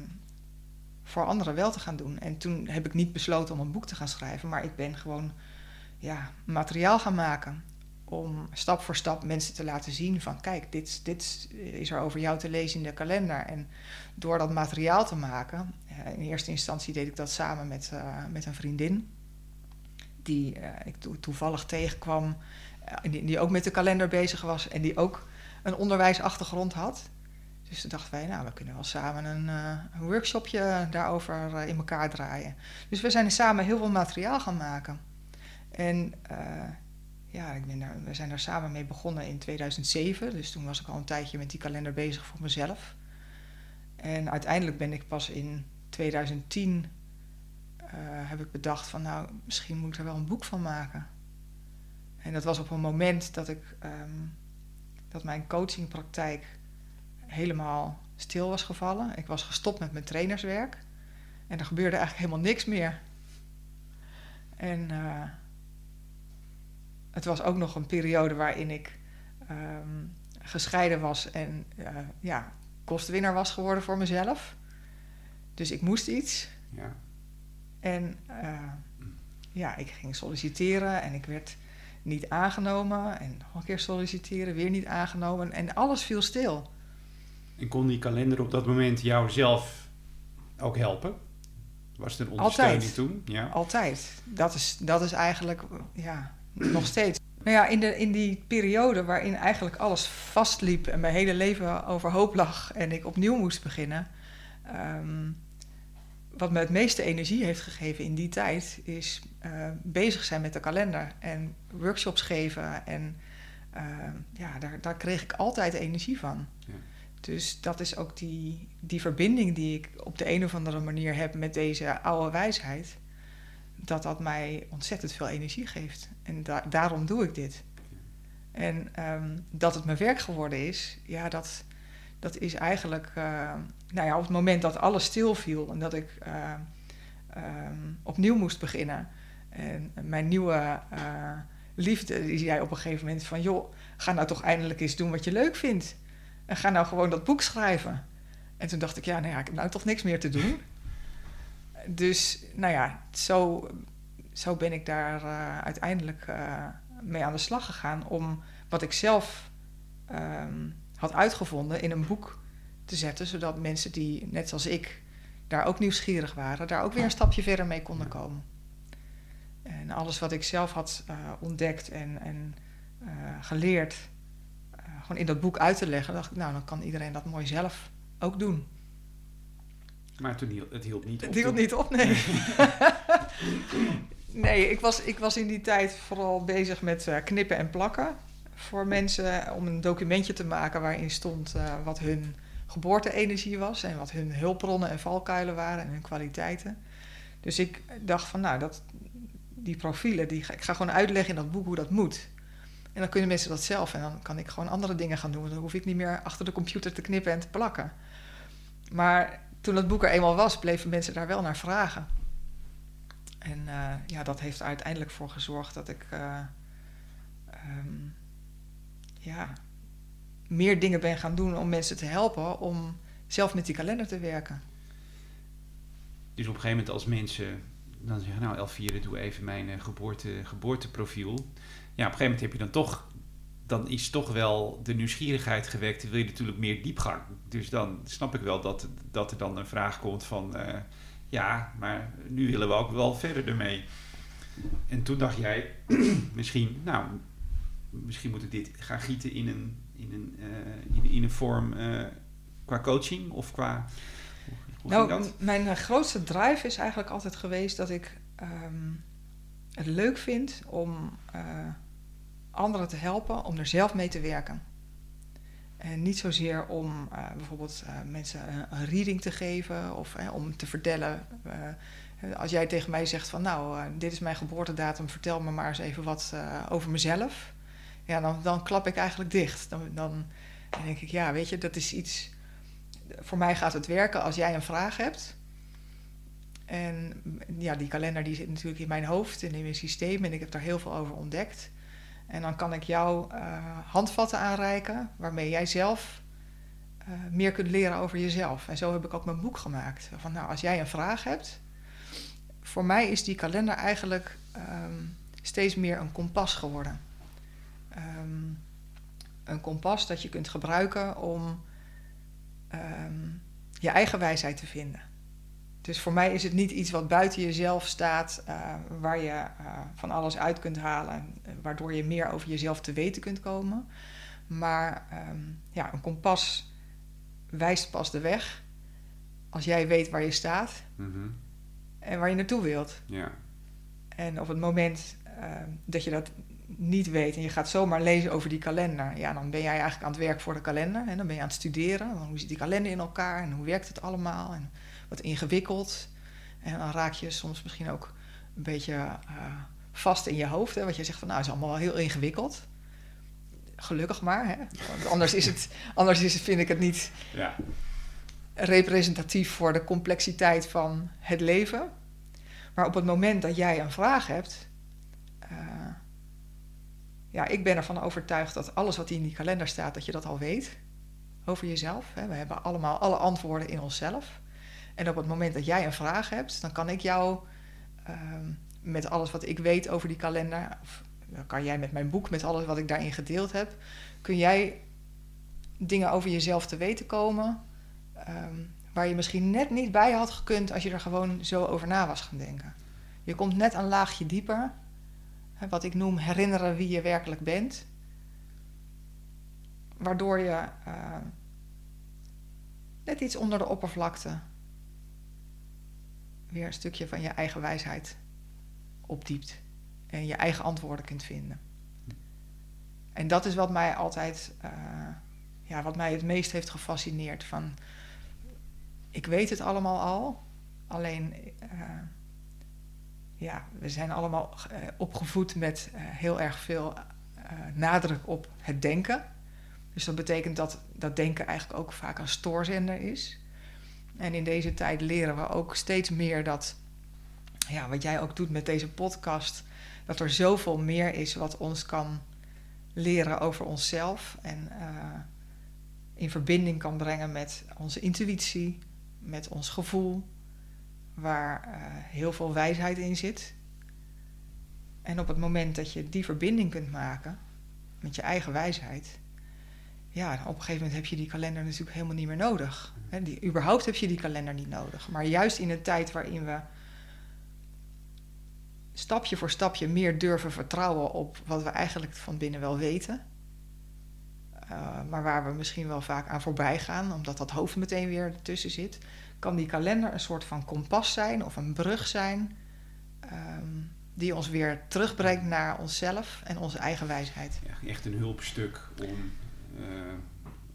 voor anderen wel te gaan doen. En toen heb ik niet besloten om een boek te gaan schrijven, maar ik ben gewoon ja, materiaal gaan maken om stap voor stap mensen te laten zien van kijk, dit, dit is er over jou te lezen in de kalender. En door dat materiaal te maken, eh, in eerste instantie deed ik dat samen met, uh, met een vriendin, die uh, ik to toevallig tegenkwam, uh, die, ook met de kalender bezig was en die ook een onderwijsachtergrond had. Dus toen dachten wij, nou, we kunnen wel samen een, een workshopje daarover in elkaar draaien. Dus we zijn samen heel veel materiaal gaan maken. En ja, ik we zijn daar samen mee begonnen in 2007. Dus toen was ik al een tijdje met die kalender bezig voor mezelf. En uiteindelijk ben ik pas in 2010 uh, eh, heb ik bedacht van nou, misschien moet ik er wel een boek van maken. En dat was op een moment dat ik um, dat mijn coachingpraktijk helemaal stil was gevallen. Ik was gestopt met mijn trainerswerk. En er gebeurde eigenlijk helemaal niks meer. En uh, het was ook nog een periode waarin ik um, gescheiden was en uh, ja, kostwinner was geworden voor mezelf. Dus ik moest iets. Ja. En uh, ja, ik ging solliciteren en ik werd niet aangenomen. En nog een keer solliciteren, weer niet aangenomen. En alles viel stil. En kon die kalender op dat moment jou zelf ook helpen? Was het een ondersteuning Altijd. toen? Ja. Altijd. Dat is, dat is eigenlijk, ja, nog steeds. Nou ja, in, de, in die periode waarin eigenlijk alles vastliep en mijn hele leven overhoop lag en ik opnieuw moest beginnen. Um, wat me het meeste energie heeft gegeven in die tijd is uh, bezig zijn met de kalender en workshops geven. En uh, ja, daar, daar kreeg ik altijd energie van. Ja. Dus dat is ook die, die verbinding die ik op de een of andere manier heb met deze oude wijsheid dat dat mij ontzettend veel energie geeft. En da daarom doe ik dit. En um, dat het mijn werk geworden is, ja, dat, dat is eigenlijk, uh, nou ja, op het moment dat alles stilviel en dat ik uh, um, opnieuw moest beginnen. En mijn nieuwe uh, liefde, die zei op een gegeven moment van, joh, ga nou toch eindelijk eens doen wat je leuk vindt. En ga nou gewoon dat boek schrijven. En toen dacht ik, ja, nou ja, ik heb nou toch niks meer te doen (laughs) dus nou ja, zo, zo ben ik daar uiteindelijk mee aan de slag gegaan om wat ik zelf um, had uitgevonden in een boek te zetten, zodat mensen die, net zoals ik, daar ook nieuwsgierig waren, daar ook weer een stapje verder mee konden komen. En alles wat ik zelf had uh, ontdekt en, en geleerd, gewoon in dat boek uit te leggen, dacht ik, nou, dan kan iedereen dat mooi zelf ook doen. Maar toen hield, het hield niet op. Het hield niet op, nee. (laughs) nee, ik was, ik was in die tijd vooral bezig met knippen en plakken. Voor mensen om een documentje te maken waarin stond uh, wat hun geboorte-energie was. En wat hun hulpbronnen en valkuilen waren en hun kwaliteiten. Dus ik dacht van nou, dat, die profielen, die, ik ga gewoon uitleggen in dat boek hoe dat moet. En dan kunnen mensen dat zelf en dan kan ik gewoon andere dingen gaan doen. Dan hoef ik niet meer achter de computer te knippen en te plakken. Maar toen het boek er eenmaal was, bleven mensen daar wel naar vragen. En uh, ja, dat heeft er uiteindelijk voor gezorgd dat ik uh, um, ja, meer dingen ben gaan doen om mensen te helpen om zelf met die kalender te werken. Dus op een gegeven moment als mensen dan zeggen, nou Elvire, doe even mijn uh, geboorte, geboorteprofiel. Ja, op een gegeven moment heb je dan toch dan is toch wel de nieuwsgierigheid gewekt. Dan wil je natuurlijk meer diepgang. Dus dan snap ik wel dat, dat er dan een vraag komt van... Uh, ja, maar nu willen we ook wel verder ermee. En toen dacht jij, (clears throat) misschien, nou, misschien moet ik dit gaan gieten in een, in een, uh, in, in, een vorm uh, qua coaching of qua... Hoe, nou, dat? mijn eh, grootste drive is eigenlijk altijd geweest dat ik ehm, het leuk vind om eh, anderen te helpen om er zelf mee te werken. En niet zozeer om eh, bijvoorbeeld eh, mensen een, reading te geven of eh, om te vertellen. eh, als jij tegen mij zegt van nou, eh, dit is mijn geboortedatum, vertel me maar eens even wat eh, over mezelf. Ja, dan, dan klap ik eigenlijk dicht. Dan, dan denk ik, ja, weet je, dat is iets. Voor mij gaat het werken als jij een vraag hebt. En ja, die kalender die zit natuurlijk in mijn hoofd en in mijn systeem en ik heb daar heel veel over ontdekt. En dan kan ik jou eh, handvatten aanreiken waarmee jij zelf eh, meer kunt leren over jezelf. En zo heb ik ook mijn boek gemaakt. Van nou, als jij een vraag hebt, voor mij is die kalender eigenlijk ehm, steeds meer een kompas geworden. Ehm, een kompas dat je kunt gebruiken om ehm, je eigen wijsheid te vinden. Dus voor mij is het niet iets wat buiten jezelf staat, eh, waar je eh, van alles uit kunt halen, eh, waardoor je meer over jezelf te weten kunt komen. Maar ehm, ja, een kompas wijst pas de weg als jij weet waar je staat Mhm. en waar je naartoe wilt. Ja. En op het moment dat je dat niet weet en je gaat zomaar lezen over die kalender, ja, dan ben jij eigenlijk aan het werk voor de kalender. En dan ben je aan het studeren. Hoe zit die kalender in elkaar en hoe werkt het allemaal? En wat ingewikkeld. En dan raak je soms misschien ook een beetje eh, vast in je hoofd. Hè, want je zegt van nou, het is allemaal wel heel ingewikkeld. Gelukkig maar, hè? want anders, is het, (laughs) anders is het, vind ik het niet Ja. representatief voor de complexiteit van het leven. Maar op het moment dat jij een vraag hebt. eh, ja, ik ben ervan overtuigd dat alles wat in die kalender staat, dat je dat al weet over jezelf. We hebben allemaal alle antwoorden in onszelf. En op het moment dat jij een vraag hebt, dan kan ik jou ehm, met alles wat ik weet over die kalender, of kan jij met mijn boek, met alles wat ik daarin gedeeld heb, kun jij dingen over jezelf te weten komen ehm, waar je misschien net niet bij had gekund als je er gewoon zo over na was gaan denken. Je komt net een laagje dieper, wat ik noem herinneren wie je werkelijk bent, waardoor je eh, net iets onder de oppervlakte weer een stukje van je eigen wijsheid opdiept en je eigen antwoorden kunt vinden. En dat is wat mij altijd, eh, ja, wat mij het meest heeft gefascineerd. Van, ik weet het allemaal al, alleen, eh, ja, we zijn allemaal eh, opgevoed met eh, heel erg veel eh, nadruk op het denken. Dus dat betekent dat dat denken eigenlijk ook vaak een stoorzender is. En in deze tijd leren we ook steeds meer dat, ja, wat jij ook doet met deze podcast, dat er zoveel meer is wat ons kan leren over onszelf en in verbinding kan brengen met onze intuïtie, met ons gevoel, waar eh, heel veel wijsheid in zit. En op het moment dat je die verbinding kunt maken met je eigen wijsheid, ja, op een gegeven moment heb je die kalender natuurlijk helemaal niet meer nodig. Die, überhaupt heb je die kalender niet nodig. Maar juist in een tijd waarin we stapje voor stapje meer durven vertrouwen op wat we eigenlijk van binnen wel weten. Uh, maar waar we misschien wel vaak aan voorbij gaan, omdat dat hoofd meteen weer ertussen zit, kan die kalender een soort van kompas zijn of een brug zijn um, die ons weer terugbrengt naar onszelf en onze eigen wijsheid. Ja, echt een hulpstuk om, uh,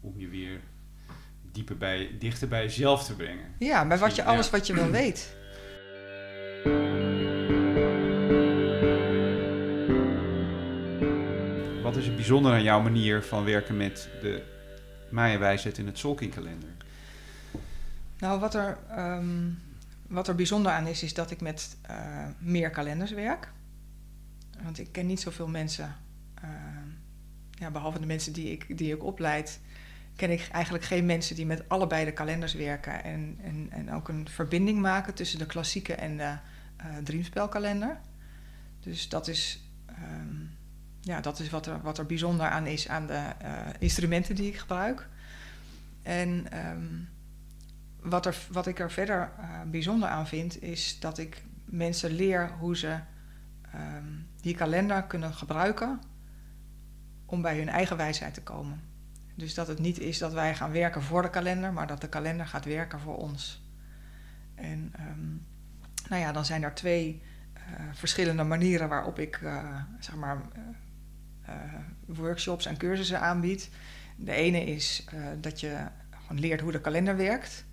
om je weer dieper bij, dichter bij jezelf te brengen. Ja, bij wat je, alles ja. wat je wel weet. Wat is het bijzonder aan jouw manier van werken met de Maya-wijsheid in het Solking-kalender? Nou, wat er, um, wat er bijzonder aan is, is dat ik met uh, meer kalenders werk. Want ik ken niet zoveel mensen, uh, ja, behalve de mensen die ik, die ik opleid, ken ik eigenlijk geen mensen die met allebei de kalenders werken en, en, en ook een verbinding maken tussen de klassieke en de uh, Dreamspelkalender. Dus dat is, um, ja, dat is wat, er, wat er bijzonder aan is aan de instrumenten die ik gebruik. En um, wat, er, wat ik er verder uh, bijzonder aan vind, is dat ik mensen leer hoe ze um, die kalender kunnen gebruiken om bij hun eigen wijsheid te komen. Dus dat het niet is dat wij gaan werken voor de kalender, maar dat de kalender gaat werken voor ons. En ehm, nou ja, dan zijn er twee uh, verschillende manieren waarop ik uh, zeg maar, workshops en cursussen aanbied. De ene is dat je gewoon leert hoe de kalender werkt.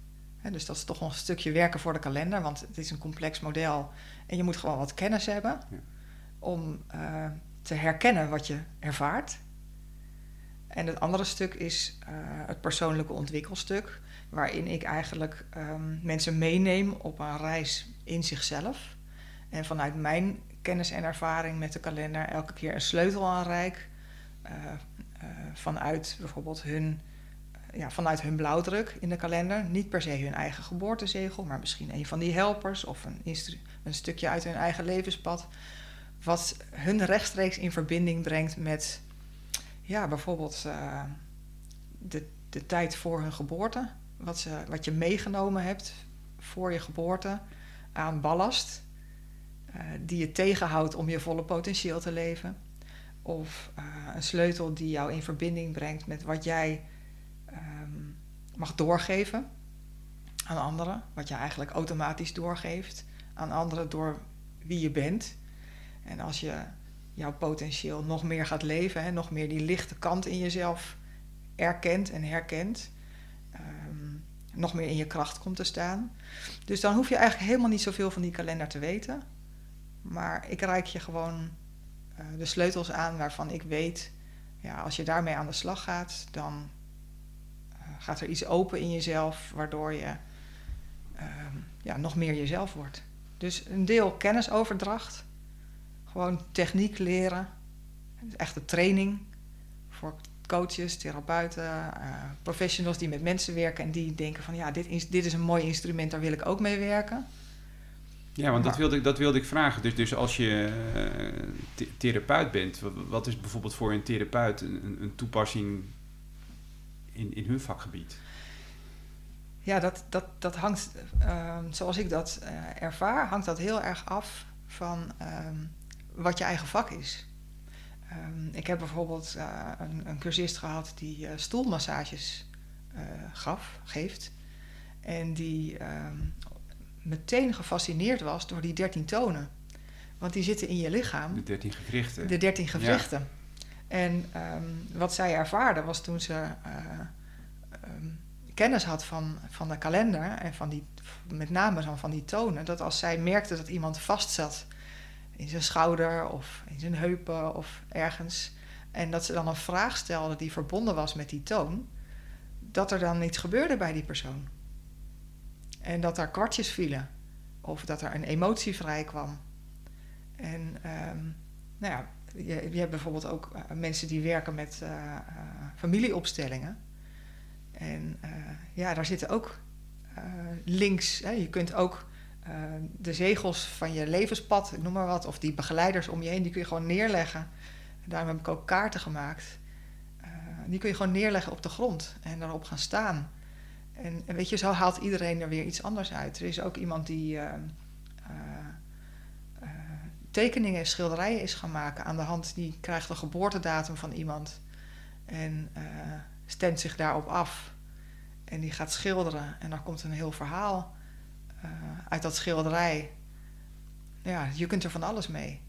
Dus dat is toch een stukje werken voor de kalender, want het is een complex model en je moet gewoon wat kennis hebben ja. om te herkennen wat je ervaart. En het andere stuk is het persoonlijke ontwikkelstuk, waarin ik eigenlijk um, mensen meeneem op een reis in zichzelf. En vanuit mijn kennis en ervaring met de kalender elke keer een sleutel aanreik. Uh, vanuit bijvoorbeeld hun, ja, vanuit hun blauwdruk in de kalender. Niet per se hun eigen geboortezegel, maar misschien een van die helpers of een, een stukje uit hun eigen levenspad. Wat hun rechtstreeks in verbinding brengt met ja, bijvoorbeeld uh, de, de tijd voor hun geboorte. Wat, ze, wat je meegenomen hebt voor je geboorte aan ballast. Uh, die je tegenhoudt om je volle potentieel te leven. Of uh, een sleutel die jou in verbinding brengt met wat jij mag doorgeven aan anderen. Wat je eigenlijk automatisch doorgeeft aan anderen door wie je bent. En als je jouw potentieel nog meer gaat leven, hè, nog meer die lichte kant in jezelf erkent en herkent, um, nog meer in je kracht komt te staan. Dus dan hoef je eigenlijk helemaal niet zoveel van die kalender te weten. Maar ik reik je gewoon uh, de sleutels aan waarvan ik weet, ja, als je daarmee aan de slag gaat, dan gaat er iets open in jezelf, waardoor je uh, ja, nog meer jezelf wordt. Dus een deel kennisoverdracht, gewoon techniek leren, echte training voor coaches, therapeuten, uh, professionals die met mensen werken en die denken van ja, dit is, dit is een mooi instrument, daar wil ik ook mee werken. Ja, want dat wilde, ik, dat wilde ik vragen. Dus, dus als je uh, therapeut bent, wat is bijvoorbeeld voor een therapeut een, een toepassing in, in hun vakgebied? Ja, dat, dat, dat hangt, uh, zoals ik dat uh, ervaar, hangt dat heel erg af van ehm, wat je eigen vak is. Um, ik heb bijvoorbeeld uh, een, een, cursist gehad die uh, stoelmassages gaf, geeft. En die um, meteen gefascineerd was door die dertien tonen. Want die zitten in je lichaam. De dertien gewrichten. De dertien gewrichten. En um, wat zij ervaarde was toen ze kennis had van, van de kalender en van die, met name van die tonen, dat als zij merkte dat iemand vastzat in zijn schouder of in zijn heupen of ergens. En dat ze dan een vraag stelde die verbonden was met die toon, dat er dan iets gebeurde bij die persoon. En dat er kwartjes vielen of dat er een emotie vrij kwam. En um, nou ja, je, hebt bijvoorbeeld ook uh, mensen die werken met uh, uh, familieopstellingen. En ja, daar zitten ook links. Hè, je kunt ook de zegels van je levenspad, noem maar wat, of die begeleiders om je heen, die kun je gewoon neerleggen. Daarom heb ik ook kaarten gemaakt. Die kun je gewoon neerleggen op de grond en daarop gaan staan. En, en, weet je, zo haalt iedereen er weer iets anders uit. Er is ook iemand die tekeningen, schilderijen is gaan maken aan de hand. Die krijgt de geboortedatum van iemand en stemt zich daarop af. En die gaat schilderen en dan komt een heel verhaal uh, uit dat schilderij. Ja, je kunt er van alles mee.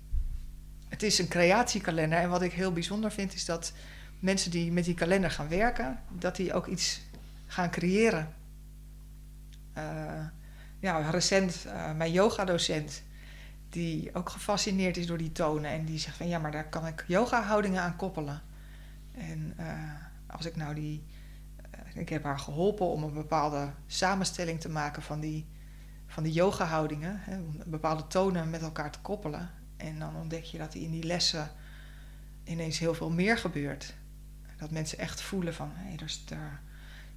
Het is een creatiekalender. En wat ik heel bijzonder vind, is dat mensen die met die kalender gaan werken, dat die ook iets gaan creëren. Uh, ja, recent uh, mijn yoga-docent, die ook gefascineerd is door die tonen. En die zegt van ja, maar daar kan ik yoga-houdingen aan koppelen. En als ik nou die. ik heb haar geholpen om een bepaalde samenstelling te maken van die van die yoga-houdingen, bepaalde tonen met elkaar te koppelen. En dan ontdek je dat in die lessen ineens heel veel meer gebeurt. Dat mensen echt voelen van, hé, hey,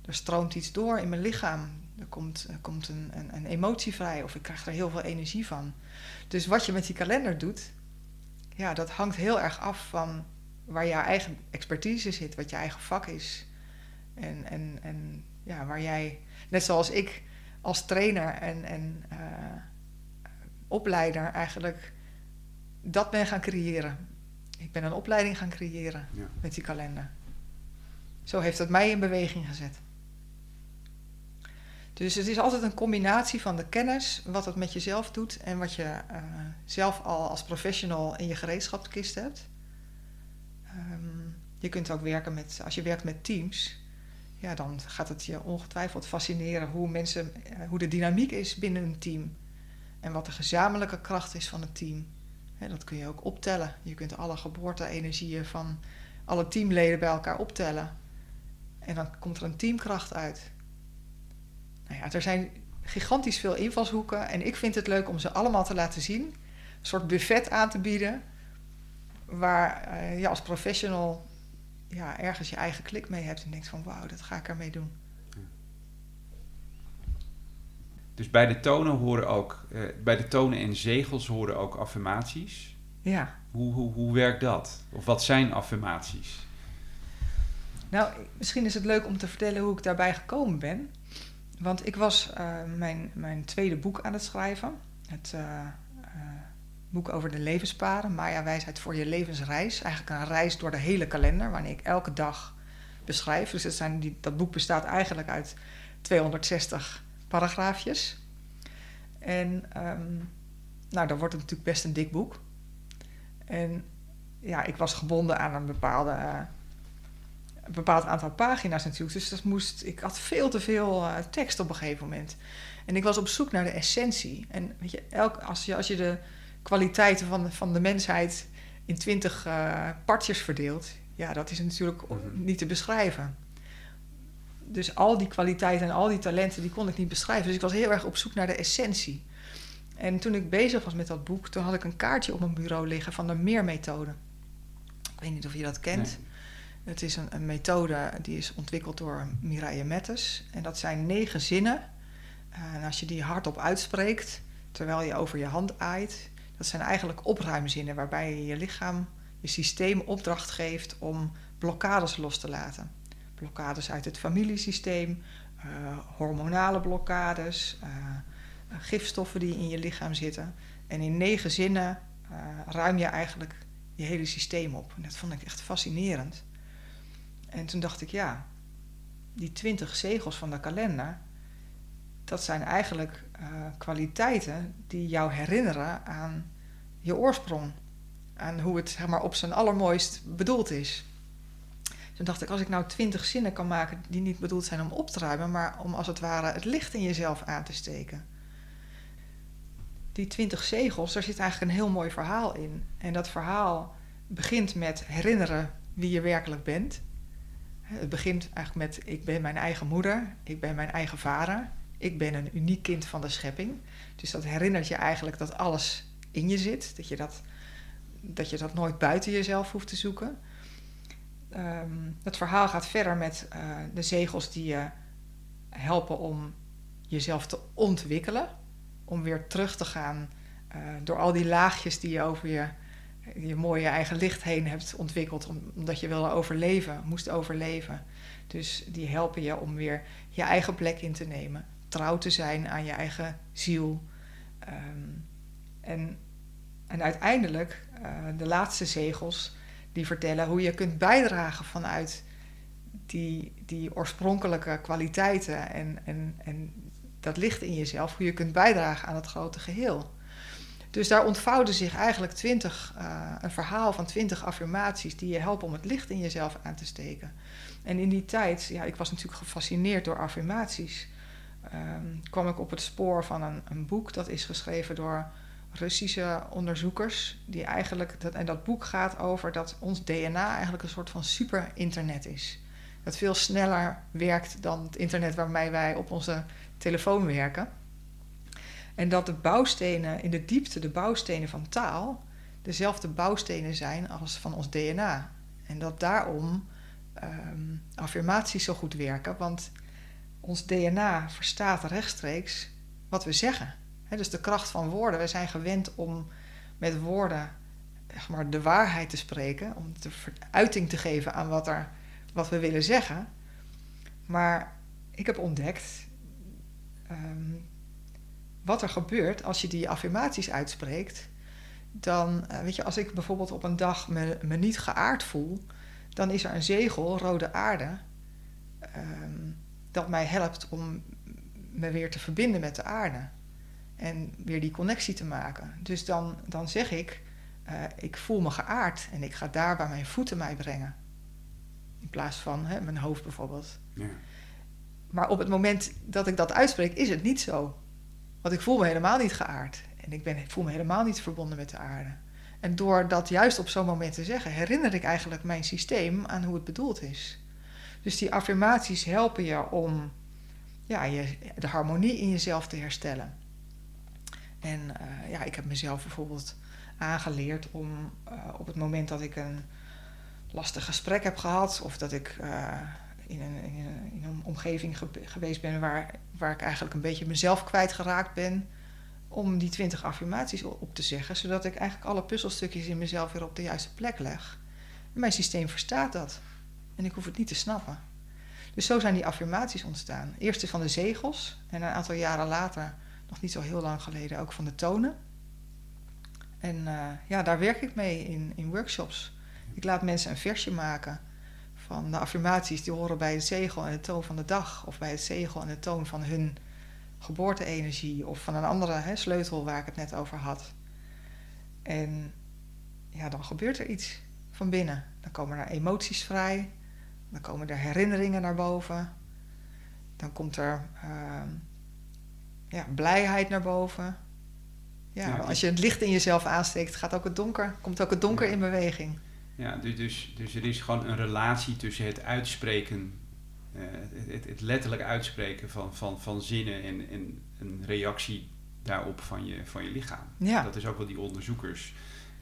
er, stroomt iets door in mijn lichaam. Er komt, er komt een, een, een, emotie vrij of ik krijg er heel veel energie van. Dus wat je met die kalender doet, ja, dat hangt heel erg af van waar je eigen expertise zit, wat je eigen vak is. En, en, en ja, waar jij, net zoals ik als trainer en, en uh, opleider eigenlijk dat ben gaan creëren. Ik ben een opleiding gaan creëren ja. met die kalender. Zo heeft het mij in beweging gezet. Dus het is altijd een combinatie van de kennis, wat het met jezelf doet en wat je uh, zelf al als professional in je gereedschapskist hebt. Um, je kunt ook werken met, als je werkt met teams, ja, dan gaat het je ongetwijfeld fascineren hoe mensen, uh, hoe de dynamiek is binnen een team. En wat de gezamenlijke kracht is van het team. Dat kun je ook optellen. Je kunt alle geboorte-energieën van alle teamleden bij elkaar optellen. En dan komt er een teamkracht uit. Nou ja, er zijn gigantisch veel invalshoeken. En ik vind het leuk om ze allemaal te laten zien. Een soort buffet aan te bieden. Waar uh, je als professional ja, ergens je eigen klik mee hebt. En denkt van wauw, dat ga ik ermee doen. Dus bij de tonen horen ook, uh, bij de tonen en zegels horen ook affirmaties. Ja. Hoe, hoe, hoe werkt dat? Of wat zijn affirmaties? Nou, misschien is het leuk om te vertellen hoe ik daarbij gekomen ben. Want ik was uh, mijn, mijn tweede boek aan het schrijven. Het uh, boek over de levenspaden. Maya Wijsheid voor je levensreis. Eigenlijk een reis door de hele kalender, waarin ik elke dag beschrijf. Dus dat, zijn die, dat boek bestaat eigenlijk uit 260 paragraafjes. En um, nou, dan wordt het natuurlijk best een dik boek. En ja, ik was gebonden aan een bepaalde, een bepaald aantal pagina's natuurlijk. Dus dat moest, ik had veel te veel uh, tekst op een gegeven moment. En ik was op zoek naar de essentie. En weet je, elk, als, je, als je de kwaliteiten van de, van de mensheid in twintig uh, partjes verdeelt, ja, dat is natuurlijk niet te beschrijven dus al die kwaliteiten en al die talenten, die kon ik niet beschrijven. Dus ik was heel erg op zoek naar de essentie. En toen ik bezig was met dat boek, toen had ik een kaartje op mijn bureau liggen van de meermethode. Ik weet niet of je dat kent. Nee. Het is een, een, methode die is ontwikkeld door Mireille Mettes. En dat zijn negen zinnen. En als je die hardop uitspreekt, terwijl je over je hand aait, dat zijn eigenlijk opruimzinnen waarbij je je lichaam, je systeem opdracht geeft om blokkades los te laten blokkades uit het familiesysteem, uh, hormonale blokkades, uh, gifstoffen die in je lichaam zitten. En in negen zinnen ruim je eigenlijk je hele systeem op. En dat vond ik echt fascinerend. En toen dacht ik, ja, die twintig zegels van de kalender, dat zijn eigenlijk kwaliteiten die jou herinneren aan je oorsprong. Aan hoe het zeg maar, op zijn allermooist bedoeld is. Toen dacht ik, als ik nou twintig zinnen kan maken die niet bedoeld zijn om op te ruimen, maar om als het ware het licht in jezelf aan te steken. Die twintig zegels, daar zit eigenlijk een heel mooi verhaal in. En dat verhaal begint met herinneren wie je werkelijk bent. Het begint eigenlijk met: ik ben mijn eigen moeder, ik ben mijn eigen vader, ik ben een uniek kind van de schepping. Dus dat herinnert je eigenlijk dat alles in je zit, dat je dat, dat, je dat nooit buiten jezelf hoeft te zoeken um, het verhaal gaat verder met uh, de zegels die je helpen om jezelf te ontwikkelen. Om weer terug te gaan uh, door al die laagjes die je over je, je mooie eigen licht heen hebt ontwikkeld. Omdat je wilde overleven, moest overleven. Dus die helpen je om weer je eigen plek in te nemen. Trouw te zijn aan je eigen ziel. Um, en, en uiteindelijk, uh, de laatste zegels die vertellen hoe je kunt bijdragen vanuit die, die oorspronkelijke kwaliteiten en, en, en dat licht in jezelf, hoe je kunt bijdragen aan het grote geheel. Dus daar ontvouwde zich eigenlijk twintig, uh, een verhaal van twintig affirmaties die je helpen om het licht in jezelf aan te steken. En in die tijd, ja, ik was natuurlijk gefascineerd door affirmaties, um, kwam ik op het spoor van een, een boek dat is geschreven door Russische onderzoekers. Die eigenlijk, dat, en dat boek gaat over dat ons DNA eigenlijk een soort van super-internet is. Dat veel sneller werkt dan het internet waarmee wij op onze telefoon werken. En dat de bouwstenen in de diepte, de bouwstenen van taal, dezelfde bouwstenen zijn als van ons DNA. En dat daarom um, affirmaties zo goed werken, want ons DNA verstaat rechtstreeks wat we zeggen dus de kracht van woorden. We zijn gewend om met woorden zeg maar, de waarheid te spreken, om de uiting te geven aan wat, er, wat we willen zeggen. Maar ik heb ontdekt um, wat er gebeurt als je die affirmaties uitspreekt. Dan, uh, weet je, als ik bijvoorbeeld op een dag me, me niet geaard voel, dan is er een zegel, rode aarde, ehm, dat mij helpt om me weer te verbinden met de aarde. En weer die connectie te maken. Dus dan, dan zeg ik, uh, ik voel me geaard en ik ga daar waar mijn voeten mij brengen. In plaats van hè, mijn hoofd bijvoorbeeld. Ja. Maar op het moment dat ik dat uitspreek, is het niet zo. Want ik voel me helemaal niet geaard. En ik, ben, ik voel me helemaal niet verbonden met de aarde. En door dat juist op zo'n moment te zeggen, herinner ik eigenlijk mijn systeem aan hoe het bedoeld is. Dus die affirmaties helpen je om ja, je, de harmonie in jezelf te herstellen. En uh, ja, ik heb mezelf bijvoorbeeld aangeleerd om uh, op het moment dat ik een lastig gesprek heb gehad, of dat ik uh, in, een, in, een, in, een, omgeving ge geweest ben waar, waar ik eigenlijk een beetje mezelf kwijtgeraakt ben, om die twintig affirmaties op te zeggen, zodat ik eigenlijk alle puzzelstukjes in mezelf weer op de juiste plek leg. Mijn systeem verstaat dat. En ik hoef het niet te snappen. Dus zo zijn die affirmaties ontstaan. Eerst van de zegels en een aantal jaren later, nog niet zo heel lang geleden, ook van de tonen. En uh, ja, daar werk ik mee in, in workshops. Ik laat mensen een versje maken van de affirmaties die horen bij het zegel en de toon van de dag, of bij het zegel en de toon van hun geboorte-energie, of van een andere hè, sleutel waar ik het net over had. En ja, dan gebeurt er iets van binnen. Dan komen er emoties vrij, dan komen er herinneringen naar boven, dan komt er uh, ja, blijheid naar boven. Ja, als je het licht in jezelf aansteekt, gaat ook het donker, komt ook het donker in beweging. Ja, dus, dus, dus er is gewoon een relatie tussen het uitspreken, uh, het, het, letterlijk uitspreken van, van, van zinnen en, en een reactie daarop van je, van je lichaam. Ja. Dat is ook wat die onderzoekers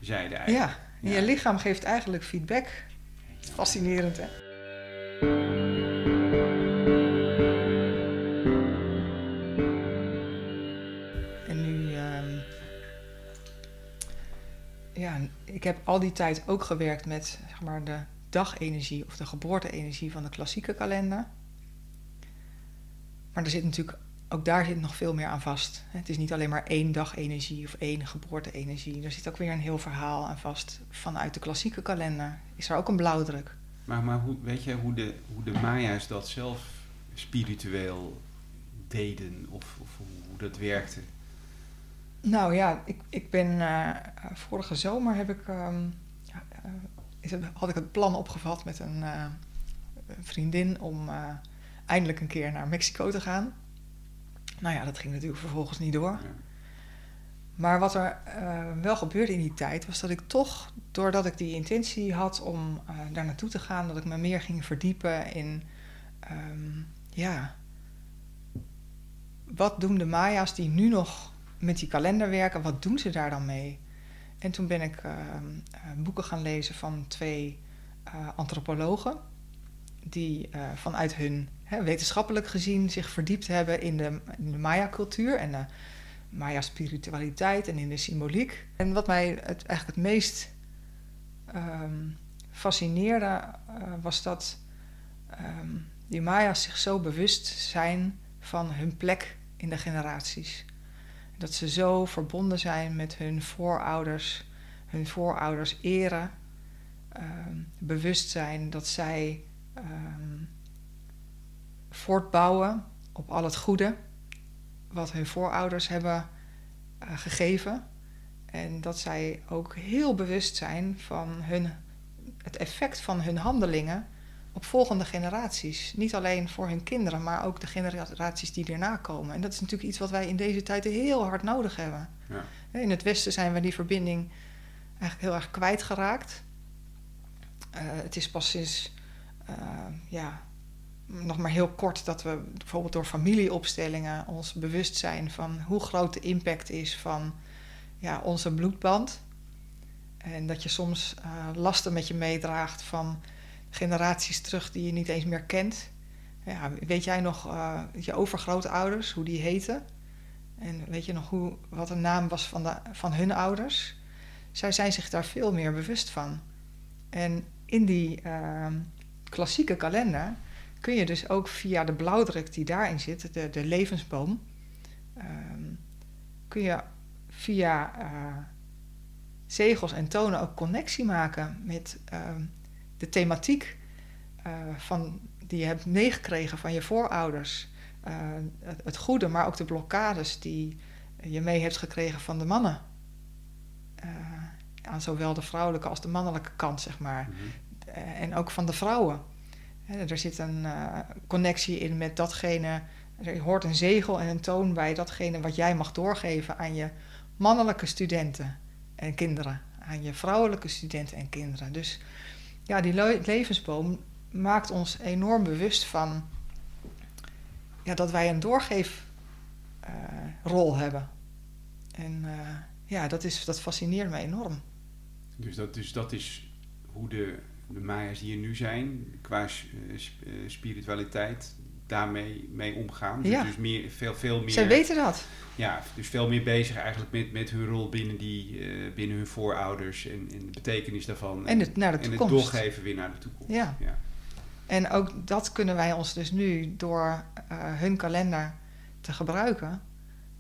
zeiden eigenlijk. Ja, je lichaam geeft eigenlijk feedback. Fascinerend, hè? Ik heb al die tijd ook gewerkt met zeg maar, de dagenergie of de geboorte-energie van de klassieke kalender. Maar er zit natuurlijk, ook daar zit nog veel meer aan vast. Het is niet alleen maar één dagenergie of één geboorte-energie. Er zit ook weer een heel verhaal aan vast. Vanuit de klassieke kalender is er ook een blauwdruk. Maar, maar hoe, weet je hoe de, hoe de Maya's dat zelf spiritueel deden of, of hoe dat werkte? Nou ja, ik, ik ben uh, vorige zomer heb ik, um, uh, had ik het plan opgevat met een, uh, vriendin om eindelijk een keer naar Mexico te gaan. Nou ja, dat ging natuurlijk vervolgens niet door. Maar wat er wel gebeurde in die tijd, was dat ik toch, doordat ik die intentie had om daar naartoe te gaan, dat ik me meer ging verdiepen in, um, ja, wat doen de Maya's die nu nog met die kalender werken, wat doen ze daar dan mee? En toen ben ik uh, boeken gaan lezen van twee uh, antropologen, die uh, vanuit hun hè, wetenschappelijk gezien zich verdiept hebben in de, de Maya-cultuur en de Maya-spiritualiteit en in de symboliek. En wat mij het, eigenlijk het meest um, fascineerde, was dat um, die Maya's zich zo bewust zijn van hun plek in de generaties. Dat ze zo verbonden zijn met hun voorouders, hun voorouders eren, um, bewust zijn dat zij um, voortbouwen op al het goede wat hun voorouders hebben uh, gegeven. En dat zij ook heel bewust zijn van hun, het effect van hun handelingen op volgende generaties. Niet alleen voor hun kinderen, maar ook de generaties die erna komen. En dat is natuurlijk iets wat wij in deze tijd heel hard nodig hebben. Ja. In het Westen zijn we die verbinding eigenlijk heel erg kwijtgeraakt. Uh, het is pas sinds, uh, ja, nog maar heel kort dat we bijvoorbeeld door familieopstellingen ons bewust zijn van hoe groot de impact is van ja, onze bloedband. En dat je soms uh, lasten met je meedraagt van generaties terug die je niet eens meer kent. Weet jij nog uh, je overgrootouders, hoe die heten? En weet je nog hoe, wat de naam was van, de, van hun ouders? Zij zijn zich daar veel meer bewust van. En in die uh, klassieke kalender kun je dus ook via de blauwdruk die daarin zit, de, de levensboom, uh, kun je via uh, zegels en tonen ook connectie maken met ehm, de thematiek eh, van, die je hebt meegekregen van je voorouders. eh, het, het goede, maar ook de blokkades die je mee hebt gekregen van de mannen. Eh, aan zowel de vrouwelijke als de mannelijke kant, zeg maar. Mhm. En ook van de vrouwen. Er zit een connectie in met datgene. Er hoort een zegel en een toon bij datgene wat jij mag doorgeven aan je mannelijke studenten en kinderen. Aan je vrouwelijke studenten en kinderen. Dus ja, die le- levensboom maakt ons enorm bewust van ja, dat wij een doorgeefrol hebben. En eh, ja, dat, is, dat fascineert me enorm. Dus, dat, dus dat is hoe de, de Maya's die er nu zijn, qua eh, eh, spiritualiteit, daarmee mee omgaan. Dus, Ja. dus meer, veel, veel meer. Zij weten dat. Ja, dus veel meer bezig eigenlijk met, met hun rol binnen, die, eh, binnen hun voorouders en, en de betekenis daarvan. En het naar de en het toekomst. doorgeven weer naar de toekomst. Ja. ja. En ook dat kunnen wij ons dus nu door eh, hun kalender te gebruiken,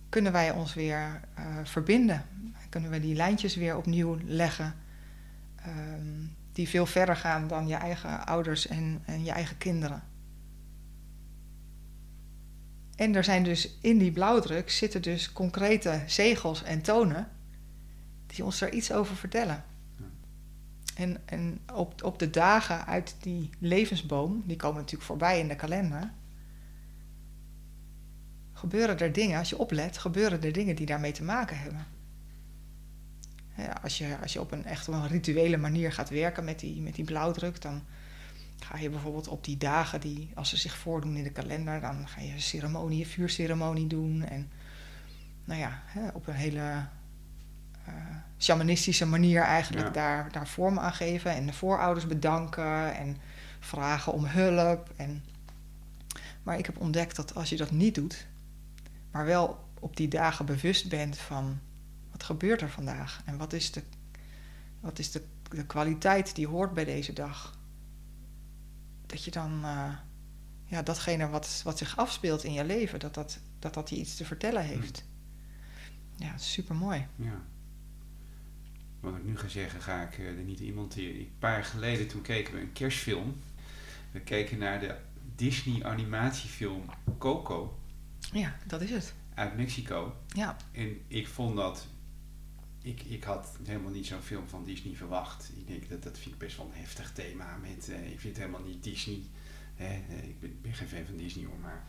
kunnen wij ons weer eh, verbinden. Kunnen we die lijntjes weer opnieuw leggen, ehm, die veel verder gaan dan je eigen ouders en, en je eigen kinderen. En er zijn dus in die blauwdruk zitten dus concrete zegels en tonen die ons daar iets over vertellen. En, en op, op de dagen uit die levensboom, die komen natuurlijk voorbij in de kalender, gebeuren er dingen, als je oplet, gebeuren er dingen die daarmee te maken hebben. Ja, als, je, als je op een echt op een rituele manier gaat werken met die, met die blauwdruk, dan ga je bijvoorbeeld op die dagen die, als ze zich voordoen in de kalender, dan ga je een ceremonie, een vuurceremonie doen. En nou ja, hè, op een hele eh, shamanistische manier eigenlijk Ja. daar, daar vorm aan geven. En de voorouders bedanken en vragen om hulp. En... Maar ik heb ontdekt dat als je dat niet doet, maar wel op die dagen bewust bent van wat gebeurt er vandaag en wat is de, wat is de, de kwaliteit die hoort bij deze dag. Dat je dan eh, ja, datgene wat, wat zich afspeelt in je leven, dat dat, dat, dat je iets te vertellen heeft. Ja, super mooi. Ja. Wat ik nu ga zeggen, ga ik eh, er niet in monteren. Een paar jaar geleden, toen keken we een kerstfilm. We keken naar de Disney animatiefilm Coco Ja, dat is het. uit Mexico. Ja, En ik vond dat... Ik, ik had helemaal niet zo'n film van Disney verwacht. Ik denk dat dat vind ik best wel een heftig thema. Met, eh, ik vind het helemaal niet Disney. Hè? eh, ik ben, ben geen fan van Disney hoor, maar...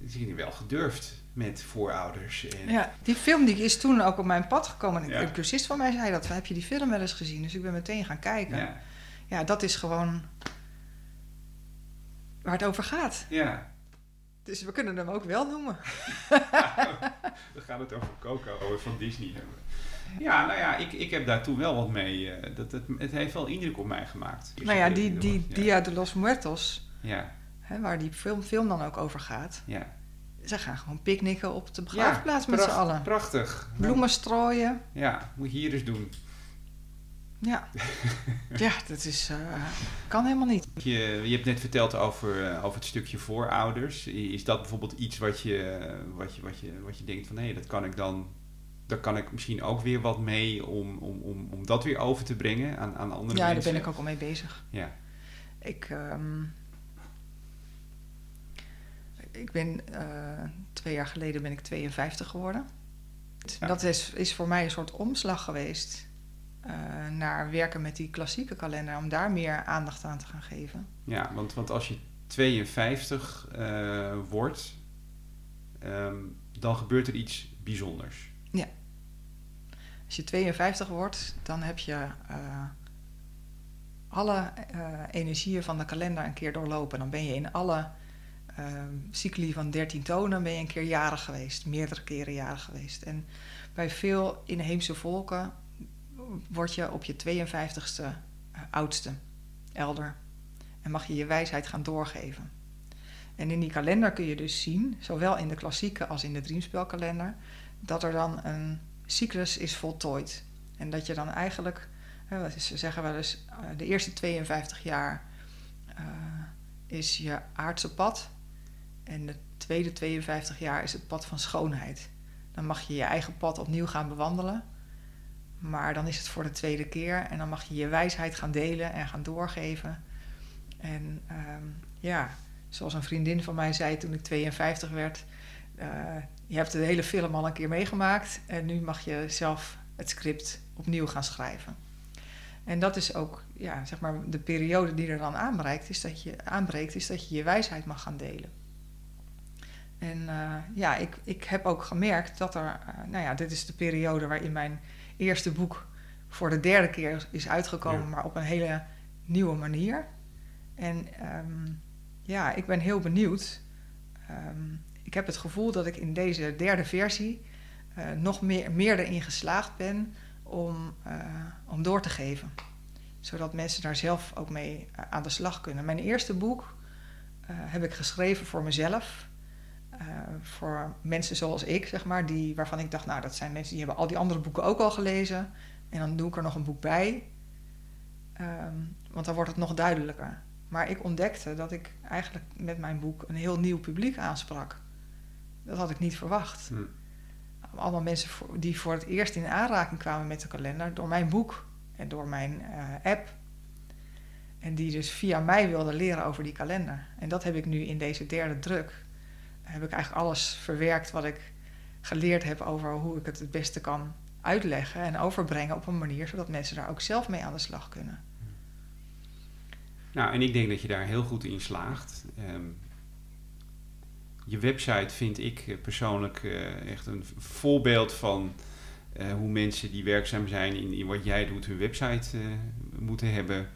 Het is wel gedurfd met voorouders. En, ja, die film die is toen ook op mijn pad gekomen. Ja. Een cursist van mij zei dat. Heb je die film wel eens gezien? Dus ik ben meteen gaan kijken. Ja, ja, dat is gewoon waar het over gaat. ja. Dus we kunnen hem ook wel noemen. (laughs) We gaan het over Coco van Disney hebben. Ja, nou ja, ik, ik heb daar toen wel wat mee. eh, dat, het, het heeft wel indruk op mij gemaakt. Dus nou ja, die, die ja. Dia de los Muertos, Ja, hè, waar die film, film dan ook over gaat. ja. Ze gaan gewoon picknicken op de begraafplaats met z'n allen. Prachtig. Bloemen strooien. Ja, moet je hier eens doen. Ja, (laughs) ja dat is, eh, kan helemaal niet. Je, je hebt net verteld over, eh, over het stukje voorouders. Is dat bijvoorbeeld iets wat je, wat je, wat je, wat je denkt van... hé, dat kan ik dan... Daar kan ik misschien ook weer wat mee om, om, om, om dat weer over te brengen aan, aan andere Ja, daar mensen. ben ik ook al mee bezig. Ja, Ik, ehm, ik ben eh, twee jaar geleden ben ik 52 geworden. Ja. Dat is, is voor mij een soort omslag geweest eh, naar werken met die klassieke kalender, om daar meer aandacht aan te gaan geven. ja want, want als je 52 eh, wordt, ehm, dan gebeurt er iets bijzonders. Als je 52 wordt, dan heb je eh, alle eh, energieën van de kalender een keer doorlopen. Dan ben je in alle ehm, cycli van 13 tonen ben je een keer jarig geweest, meerdere keren jarig geweest. En bij veel inheemse volken word je op je 52ste eh, oudste, elder. En mag je je wijsheid gaan doorgeven. En in die kalender kun je dus zien, zowel in de klassieke als in de dreamspelkalender, dat er dan een cyclus is voltooid. En dat je dan eigenlijk, ze zeggen wel eens, eh, de eerste 52 jaar eh, is je aardse pad. En de tweede 52 jaar is het pad van schoonheid. Dan mag je je eigen pad opnieuw gaan bewandelen. Maar dan is het voor de tweede keer en dan mag je je wijsheid gaan delen en gaan doorgeven. En ehm, ja, zoals een vriendin van mij zei toen ik 52 werd, uh, je hebt de hele film al een keer meegemaakt en nu mag je zelf het script opnieuw gaan schrijven. En dat is ook ja, zeg maar de periode die er dan aanbreekt, is dat je, aanbreekt, is dat je je wijsheid mag gaan delen. En uh, ja, ik, ik heb ook gemerkt dat er, uh, nou ja, dit is de periode waarin mijn eerste boek voor de derde keer is uitgekomen, maar op een hele nieuwe manier. En um, ja, ik ben heel benieuwd. Um, ik heb het gevoel dat ik in deze derde versie uh, nog meer, meer erin geslaagd ben om, om door te geven. Zodat mensen daar zelf ook mee aan de slag kunnen. Mijn eerste boek heb ik geschreven voor mezelf. Voor mensen zoals ik, zeg maar, die, waarvan ik dacht, nou, dat zijn mensen die hebben al die andere boeken ook al gelezen. En dan doe ik er nog een boek bij. Um, want dan wordt het nog duidelijker. Maar ik ontdekte dat ik eigenlijk met mijn boek een heel nieuw publiek aansprak. Dat had ik niet verwacht. Hm. Allemaal mensen die voor het eerst in aanraking kwamen met de kalender door mijn boek en door mijn uh, app. En die dus via mij wilden leren over die kalender. En dat heb ik nu in deze derde druk. Heb ik eigenlijk alles verwerkt wat ik geleerd heb over hoe ik het het beste kan uitleggen en overbrengen op een manier zodat mensen daar ook zelf mee aan de slag kunnen. Nou, en ik denk dat je daar heel goed in slaagt. Um, je website vind ik persoonlijk uh, echt een voorbeeld van uh, hoe mensen die werkzaam zijn in, wat jij doet hun website moeten hebben.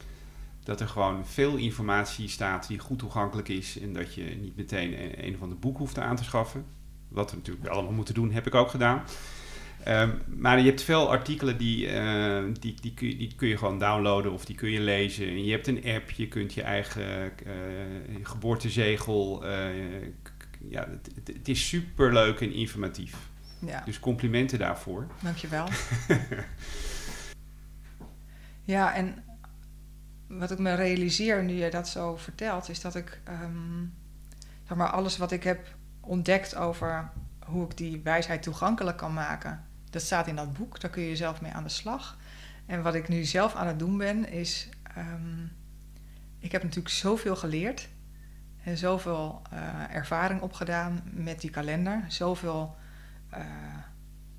Dat er gewoon veel informatie staat die goed toegankelijk is en dat je niet meteen een, of ander boek hoeft aan te schaffen. Wat we natuurlijk allemaal moeten doen, heb ik ook gedaan. Um, maar je hebt veel artikelen die, uh, die, die, kun je, die kun je gewoon downloaden of die kun je lezen. En je hebt een app, je kunt je eigen geboortezegel. Uh, ja, het, het, het, is super leuk en informatief. Ja. Dus complimenten daarvoor. Dankjewel. (laughs) ja, en wat ik me realiseer nu je dat zo vertelt, is dat ik um, zeg maar alles wat ik heb ontdekt over hoe ik die wijsheid toegankelijk kan maken dat staat in dat boek, daar kun je zelf mee aan de slag. En wat ik nu zelf aan het doen ben, is. Um, ik heb natuurlijk zoveel geleerd en zoveel uh, ervaring opgedaan met die kalender. Zoveel uh,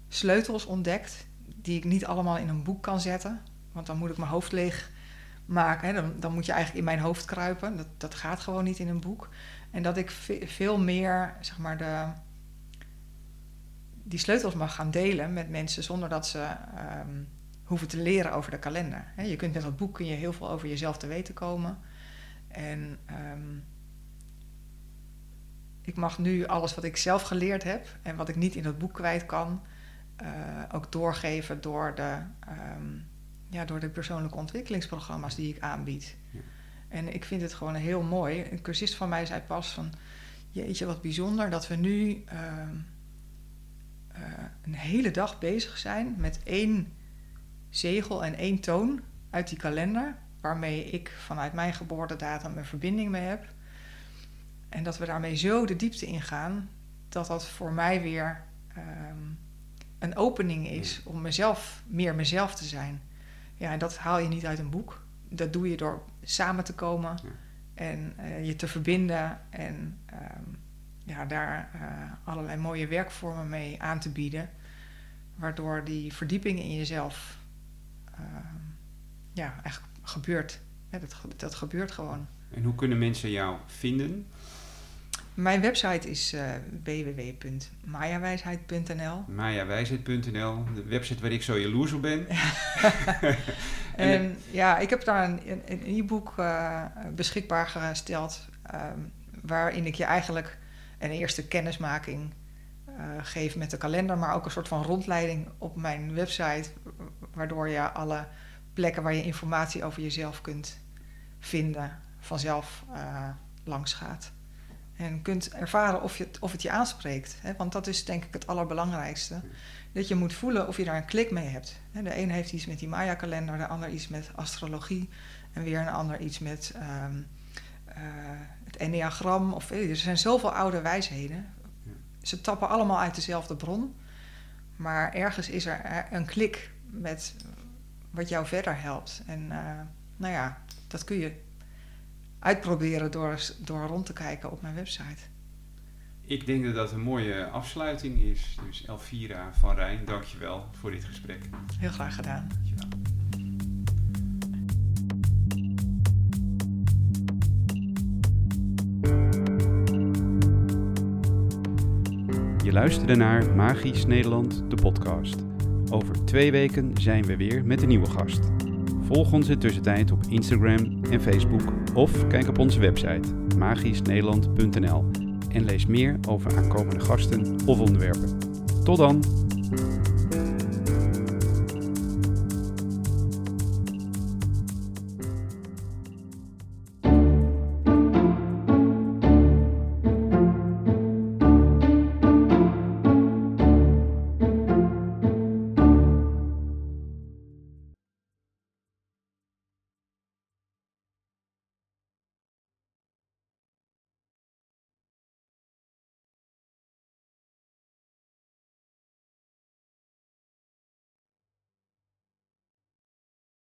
sleutels ontdekt, die ik niet allemaal in een boek kan zetten. Want dan moet ik mijn hoofd leeg maken. Dan, dan, moet je eigenlijk in mijn hoofd kruipen. Dat, dat gaat gewoon niet in een boek. En dat ik veel meer, zeg maar, de die sleutels mag gaan delen met mensen zonder dat ze um, hoeven te leren over de kalender. je kunt met dat boek kun je heel veel over jezelf te weten komen. En um, ik mag nu alles wat ik zelf geleerd heb en wat ik niet in dat boek kwijt kan, uh, ook doorgeven door de, um, ja, door de persoonlijke ontwikkelingsprogramma's die ik aanbied. Ja. En ik vind het gewoon heel mooi. Een cursist van mij zei pas van, jeetje wat bijzonder dat we nu uh, een hele dag bezig zijn met één zegel en één toon uit die kalender, waarmee ik vanuit mijn geboortedatum een verbinding mee heb. En dat we daarmee zo de diepte ingaan, dat dat voor mij weer um, een opening is om mezelf, meer mezelf te zijn. Ja, en dat haal je niet uit een boek. Dat doe je door samen te komen en uh, je te verbinden en um, ja, daar uh, allerlei mooie werkvormen mee aan te bieden. Waardoor die verdieping in jezelf uh, ja, echt gebeurt. Ja, dat, dat gebeurt gewoon. En hoe kunnen mensen jou vinden? Mijn website is uh, www.mayawijsheid.nl. Mayawijsheid.nl, de website waar ik zo jaloers op ben. (laughs) en, en ja, ik heb daar een, e-book uh, beschikbaar gesteld. Um, waarin ik je eigenlijk een eerste kennismaking uh, geef met de kalender, maar ook een soort van rondleiding op mijn website, waardoor je alle plekken waar je informatie over jezelf kunt vinden, vanzelf uh, langs gaat. En kunt ervaren of, je het, of het je aanspreekt. Hè? Want dat is denk ik het allerbelangrijkste. Dat je moet voelen of je daar een klik mee hebt. De een heeft iets met die Maya-kalender, de ander iets met astrologie. En weer een ander iets met um, uh, het enneagram. Of, er zijn zoveel oude wijsheden. Ze tappen allemaal uit dezelfde bron. Maar ergens is er een klik met wat jou verder helpt. En uh, nou ja, dat kun je uitproberen door, door rond te kijken op mijn website. Ik denk dat dat een mooie afsluiting is. Dus Elvira van Rijn, dankjewel voor dit gesprek. Heel graag gedaan. Dankjewel. Je luisterde naar Magisch Nederland, de podcast. Over twee weken zijn we weer met een nieuwe gast. Volg ons in tussentijd op Instagram en Facebook of kijk op onze website magischnederland.nl en lees meer over aankomende gasten of onderwerpen. Tot dan!